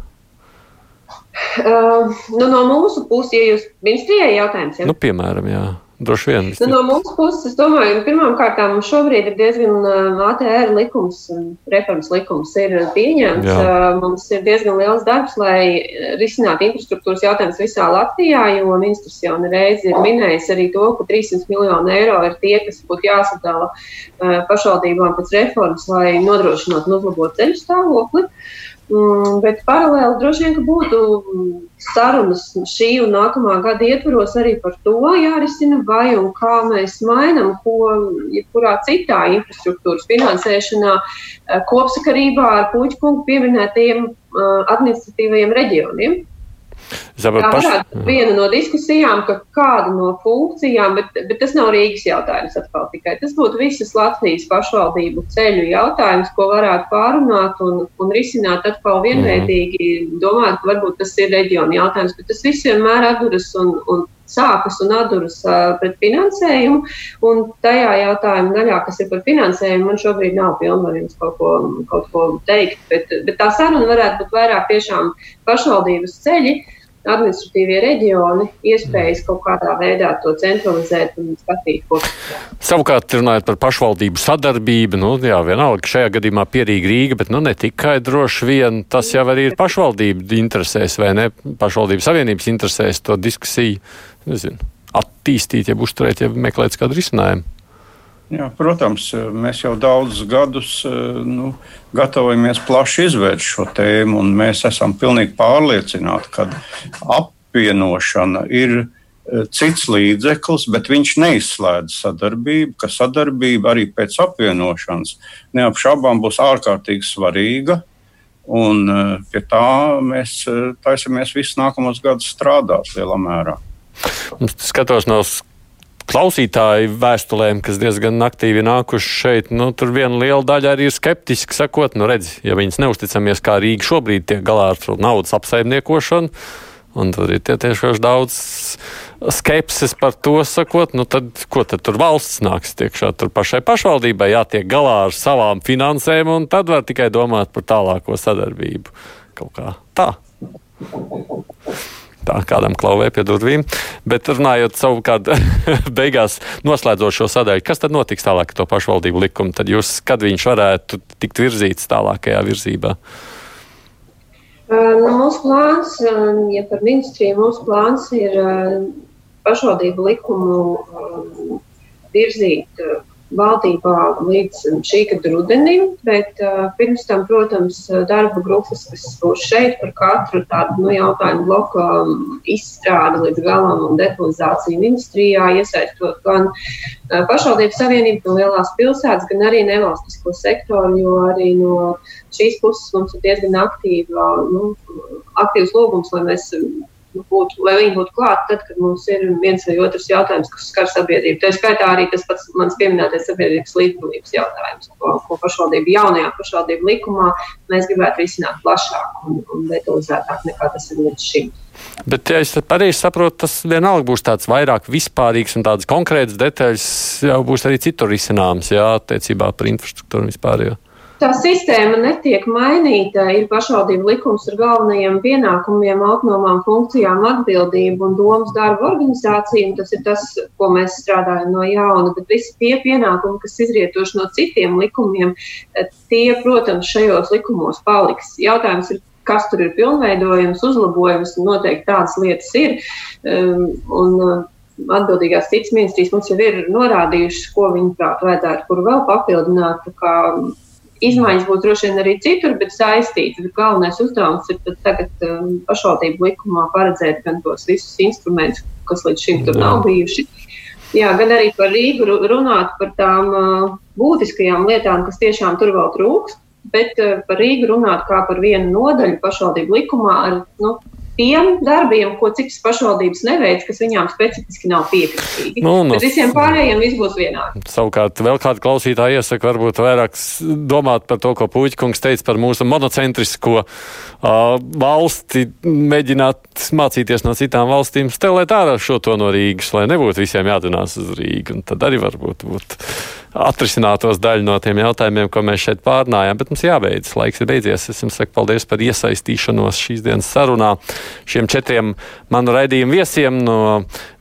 Uh, nu, no mūsu puses, ja jūs ministrijai jautājums, ja? nu, piemēram, jā. Droši vien. Nu, no mūsu puses, es domāju, pirmkārt mums šobrīd ir diezgan ATR likums, reformas likums ir pieņemts. Jā. Mums ir diezgan liels darbs, lai risinātu infrastruktūras jautājumus visā Latvijā, jo ministrs jau nereiz ir minējis arī to, ka 300 miljoni eiro ir tie, kas būtu jāsadala pašvaldībām pēc reformas, lai nodrošinātu un uzlabotu ceļu stāvokli. Uh, bet paralēli droši vien būtu sarunas šī un nākamā gada ietvaros arī par to jārisina, vai un kā mēs mainām, ko jebkurā citā infrastruktūras finansēšanā eh, kopsakarībā ar puķu kungu pieminētajiem eh, administratīvajiem reģioniem. Varētu būt viena no diskusijām, ka kāda no funkcijām, bet, bet tas nav Rīgas jautājums atkal tikai. Tas būtu visas Latvijas pašvaldību ceļu jautājums, ko varētu pārunāt un, un risināt atkal vienveidīgi, domāt, ka varbūt tas ir reģiona jautājums, bet tas viss vienmēr atduras un, un sākas un atduras uh, pret finansējumu. Un tajā jautājuma daļā, kas ir par finansējumu, man šobrīd nav pilnvarības kaut ko, kaut ko teikt. Bet, bet tā saruna varētu būt vairāk tiešām pašvaldības ceļi administratīvie reģioni iespējas kaut kādā veidā to centralizēt un skatīt kopā. Savukārt, runājot par pašvaldību sadarbību, nu, jā, vienalga, šajā gadījumā pierīga Rīga, bet nu, ne tikai droši vien tas jau arī ir pašvaldību interesēs vai ne, pašvaldības savienības interesēs to diskusiju, nezinu, attīstīt, ja uzturēt, ja meklēt kādu risinājumu. Jā, protams, mēs jau daudzus gadus nu, gatavojamies plaši izvērst šo tēmu, un mēs esam pilnīgi pārliecināti, ka apvienošana ir e, cits līdzeklis, bet viņš neizslēdz sadarbību, ka sadarbība arī pēc apvienošanas neapšaubām būs ārkārtīgi svarīga. Un e, pie tā mēs taisamies visus nākamos gadus strādāt lielā mērā. Skatos no klausītāju vēstulēm, kas diezgan aktīvi nākuši šeit, nu, tur viena liela daļa arī ir skeptiski sakot, nu, redz, ja viņas neusticamies, kā Rīga šobrīd tiek galā ar naudas apsaimniekošanu, un tad ir tiešām daudz skepsis par to sakot, nu, tad ko tad tur valsts nāks tiekšā? Tur pašai pašvaldībai jātiek galā ar savām finansēm, un tad var tikai domāt par tālāko sadarbību. Kaut kā tā tā kādam klauvē pie durvīm. Bet runājot savukārt [laughs] beigās, noslēdzot šo sadaļu, kas tad notiks tālāk ar to pašvaldību likumu? Tad jūs, kad viņš varētu tikt virzīts tālākajā virzībā? Nu, mūsu plāns, ja par ministriju, mūsu plāns ir pašvaldību likumu virzīt valdībā līdz šī gada rudenim, bet uh, pirms tam, protams, darba grupas, kas būs šeit par katru tādu nu, jautājumu bloku um, izstrādi līdz galam un detalizāciju ministrijā, iesaistot gan uh, pašvaldību savienību, gan lielās pilsētas, gan arī nevalstisko sektoru, jo arī no šīs puses mums ir diezgan aktīva, nu, aktīvs lūgums, lai mēs būtu, lai viņi būtu klāti tad, kad mums ir viens vai otrs jautājums, kas skar sabiedrību. Tā skaitā arī tas pats mans pieminētais sabiedrības līdzdalības jautājums, ko, ko pašvaldība jaunajā pašvaldību likumā mēs gribētu risināt plašāk un, un detalizētāk nekā tas ir līdz šim. Bet, ja es pareizi saprotu, tas vienalga būs tāds vairāk vispārīgs un tādas konkrētas detaļas jau būs arī citur risināmas, jā, attiecībā par infrastruktūru un vispār. Jā. Tā sistēma netiek mainīta. Ir pašvaldību likums ar galvenajiem pienākumiem, autonomām funkcijām, atbildību un domas darba organizāciju. Tas ir tas, ko mēs strādājam no jauna. Bet visi tie pienākumi, kas izrietoši no citiem likumiem, tie, protams, šajos likumos paliks. Jautājums ir, kas tur ir pilnveidojams, uzlabojams, noteikti tādas lietas ir. Um, un, uh, Atbildīgās citas ministrijas mums jau ir norādījušas, ko viņi prāt vajadzētu, kur vēl papildināt. Izmaiņas būs droši vien arī citur, bet saistītas. Galvenais uzdevums ir tagad um, pašvaldību likumā paredzēt gan tos visus instrumentus, kas līdz šim tur nav bijuši. Jā, gan arī par Rīgu runāt par tām uh, būtiskajām lietām, kas tiešām tur vēl trūkst bet eh, par Rīgu runāt kā par vienu nodaļu pašvaldību likumā ar nu, tiem darbiem, ko citas pašvaldības neveic, kas viņām specifiski nav piekritīgi. Nu, no, Bet visiem pārējiem viss būs vienādi. Savukārt, vēl kāda klausītāja iesaka, varbūt vairāk domāt par to, ko Puķkungs teica par mūsu monocentrisko uh, valsti, mēģināt mācīties no citām valstīm, stelēt ārā šo to no Rīgas, lai nebūtu visiem jādunās uz Rīgu. Un tad arī varbūt būt atrisinātos daļu no tiem jautājumiem, ko mēs šeit pārnājām. Bet mums jābeidz. Laiks ir beidzies. Es jums saku paldies par iesaistīšanos šīs dienas sarunā. Šiem četriem manu raidījumu viesiem no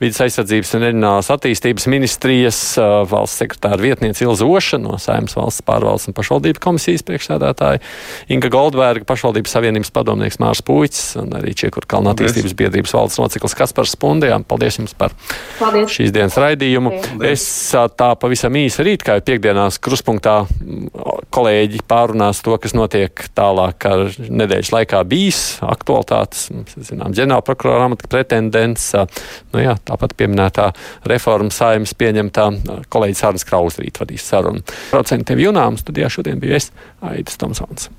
Vides aizsardzības un reģionālās attīstības ministrijas valsts sekretāra vietniece Ilza Oša no Saimnes valsts pārvaldes un pašvaldību komisijas priekšsēdētāja Inga Goldberga, pašvaldības savienības padomnieks Mārs Puķis un arī Čiekur Kalna attīstības biedrības valdes loceklis Kaspars Spundijām. Paldies jums par Paldies. šīs dienas raidījumu. Paldies. Es tā pavisam īsi rīt rīt, kā piekdienās, kruspunktā kolēģi pārunās to, kas notiek tālāk nedēļas laikā bijis aktualitātes. Zinām, ģenerāla prokurora amata pretendents, nu jā, tāpat pieminētā reforma saimnes pieņemtā kolēģis Arnis Kraus rīt vadīs sarunu. Procentiem jūnām studijā šodien bija es Aidis Tomsons.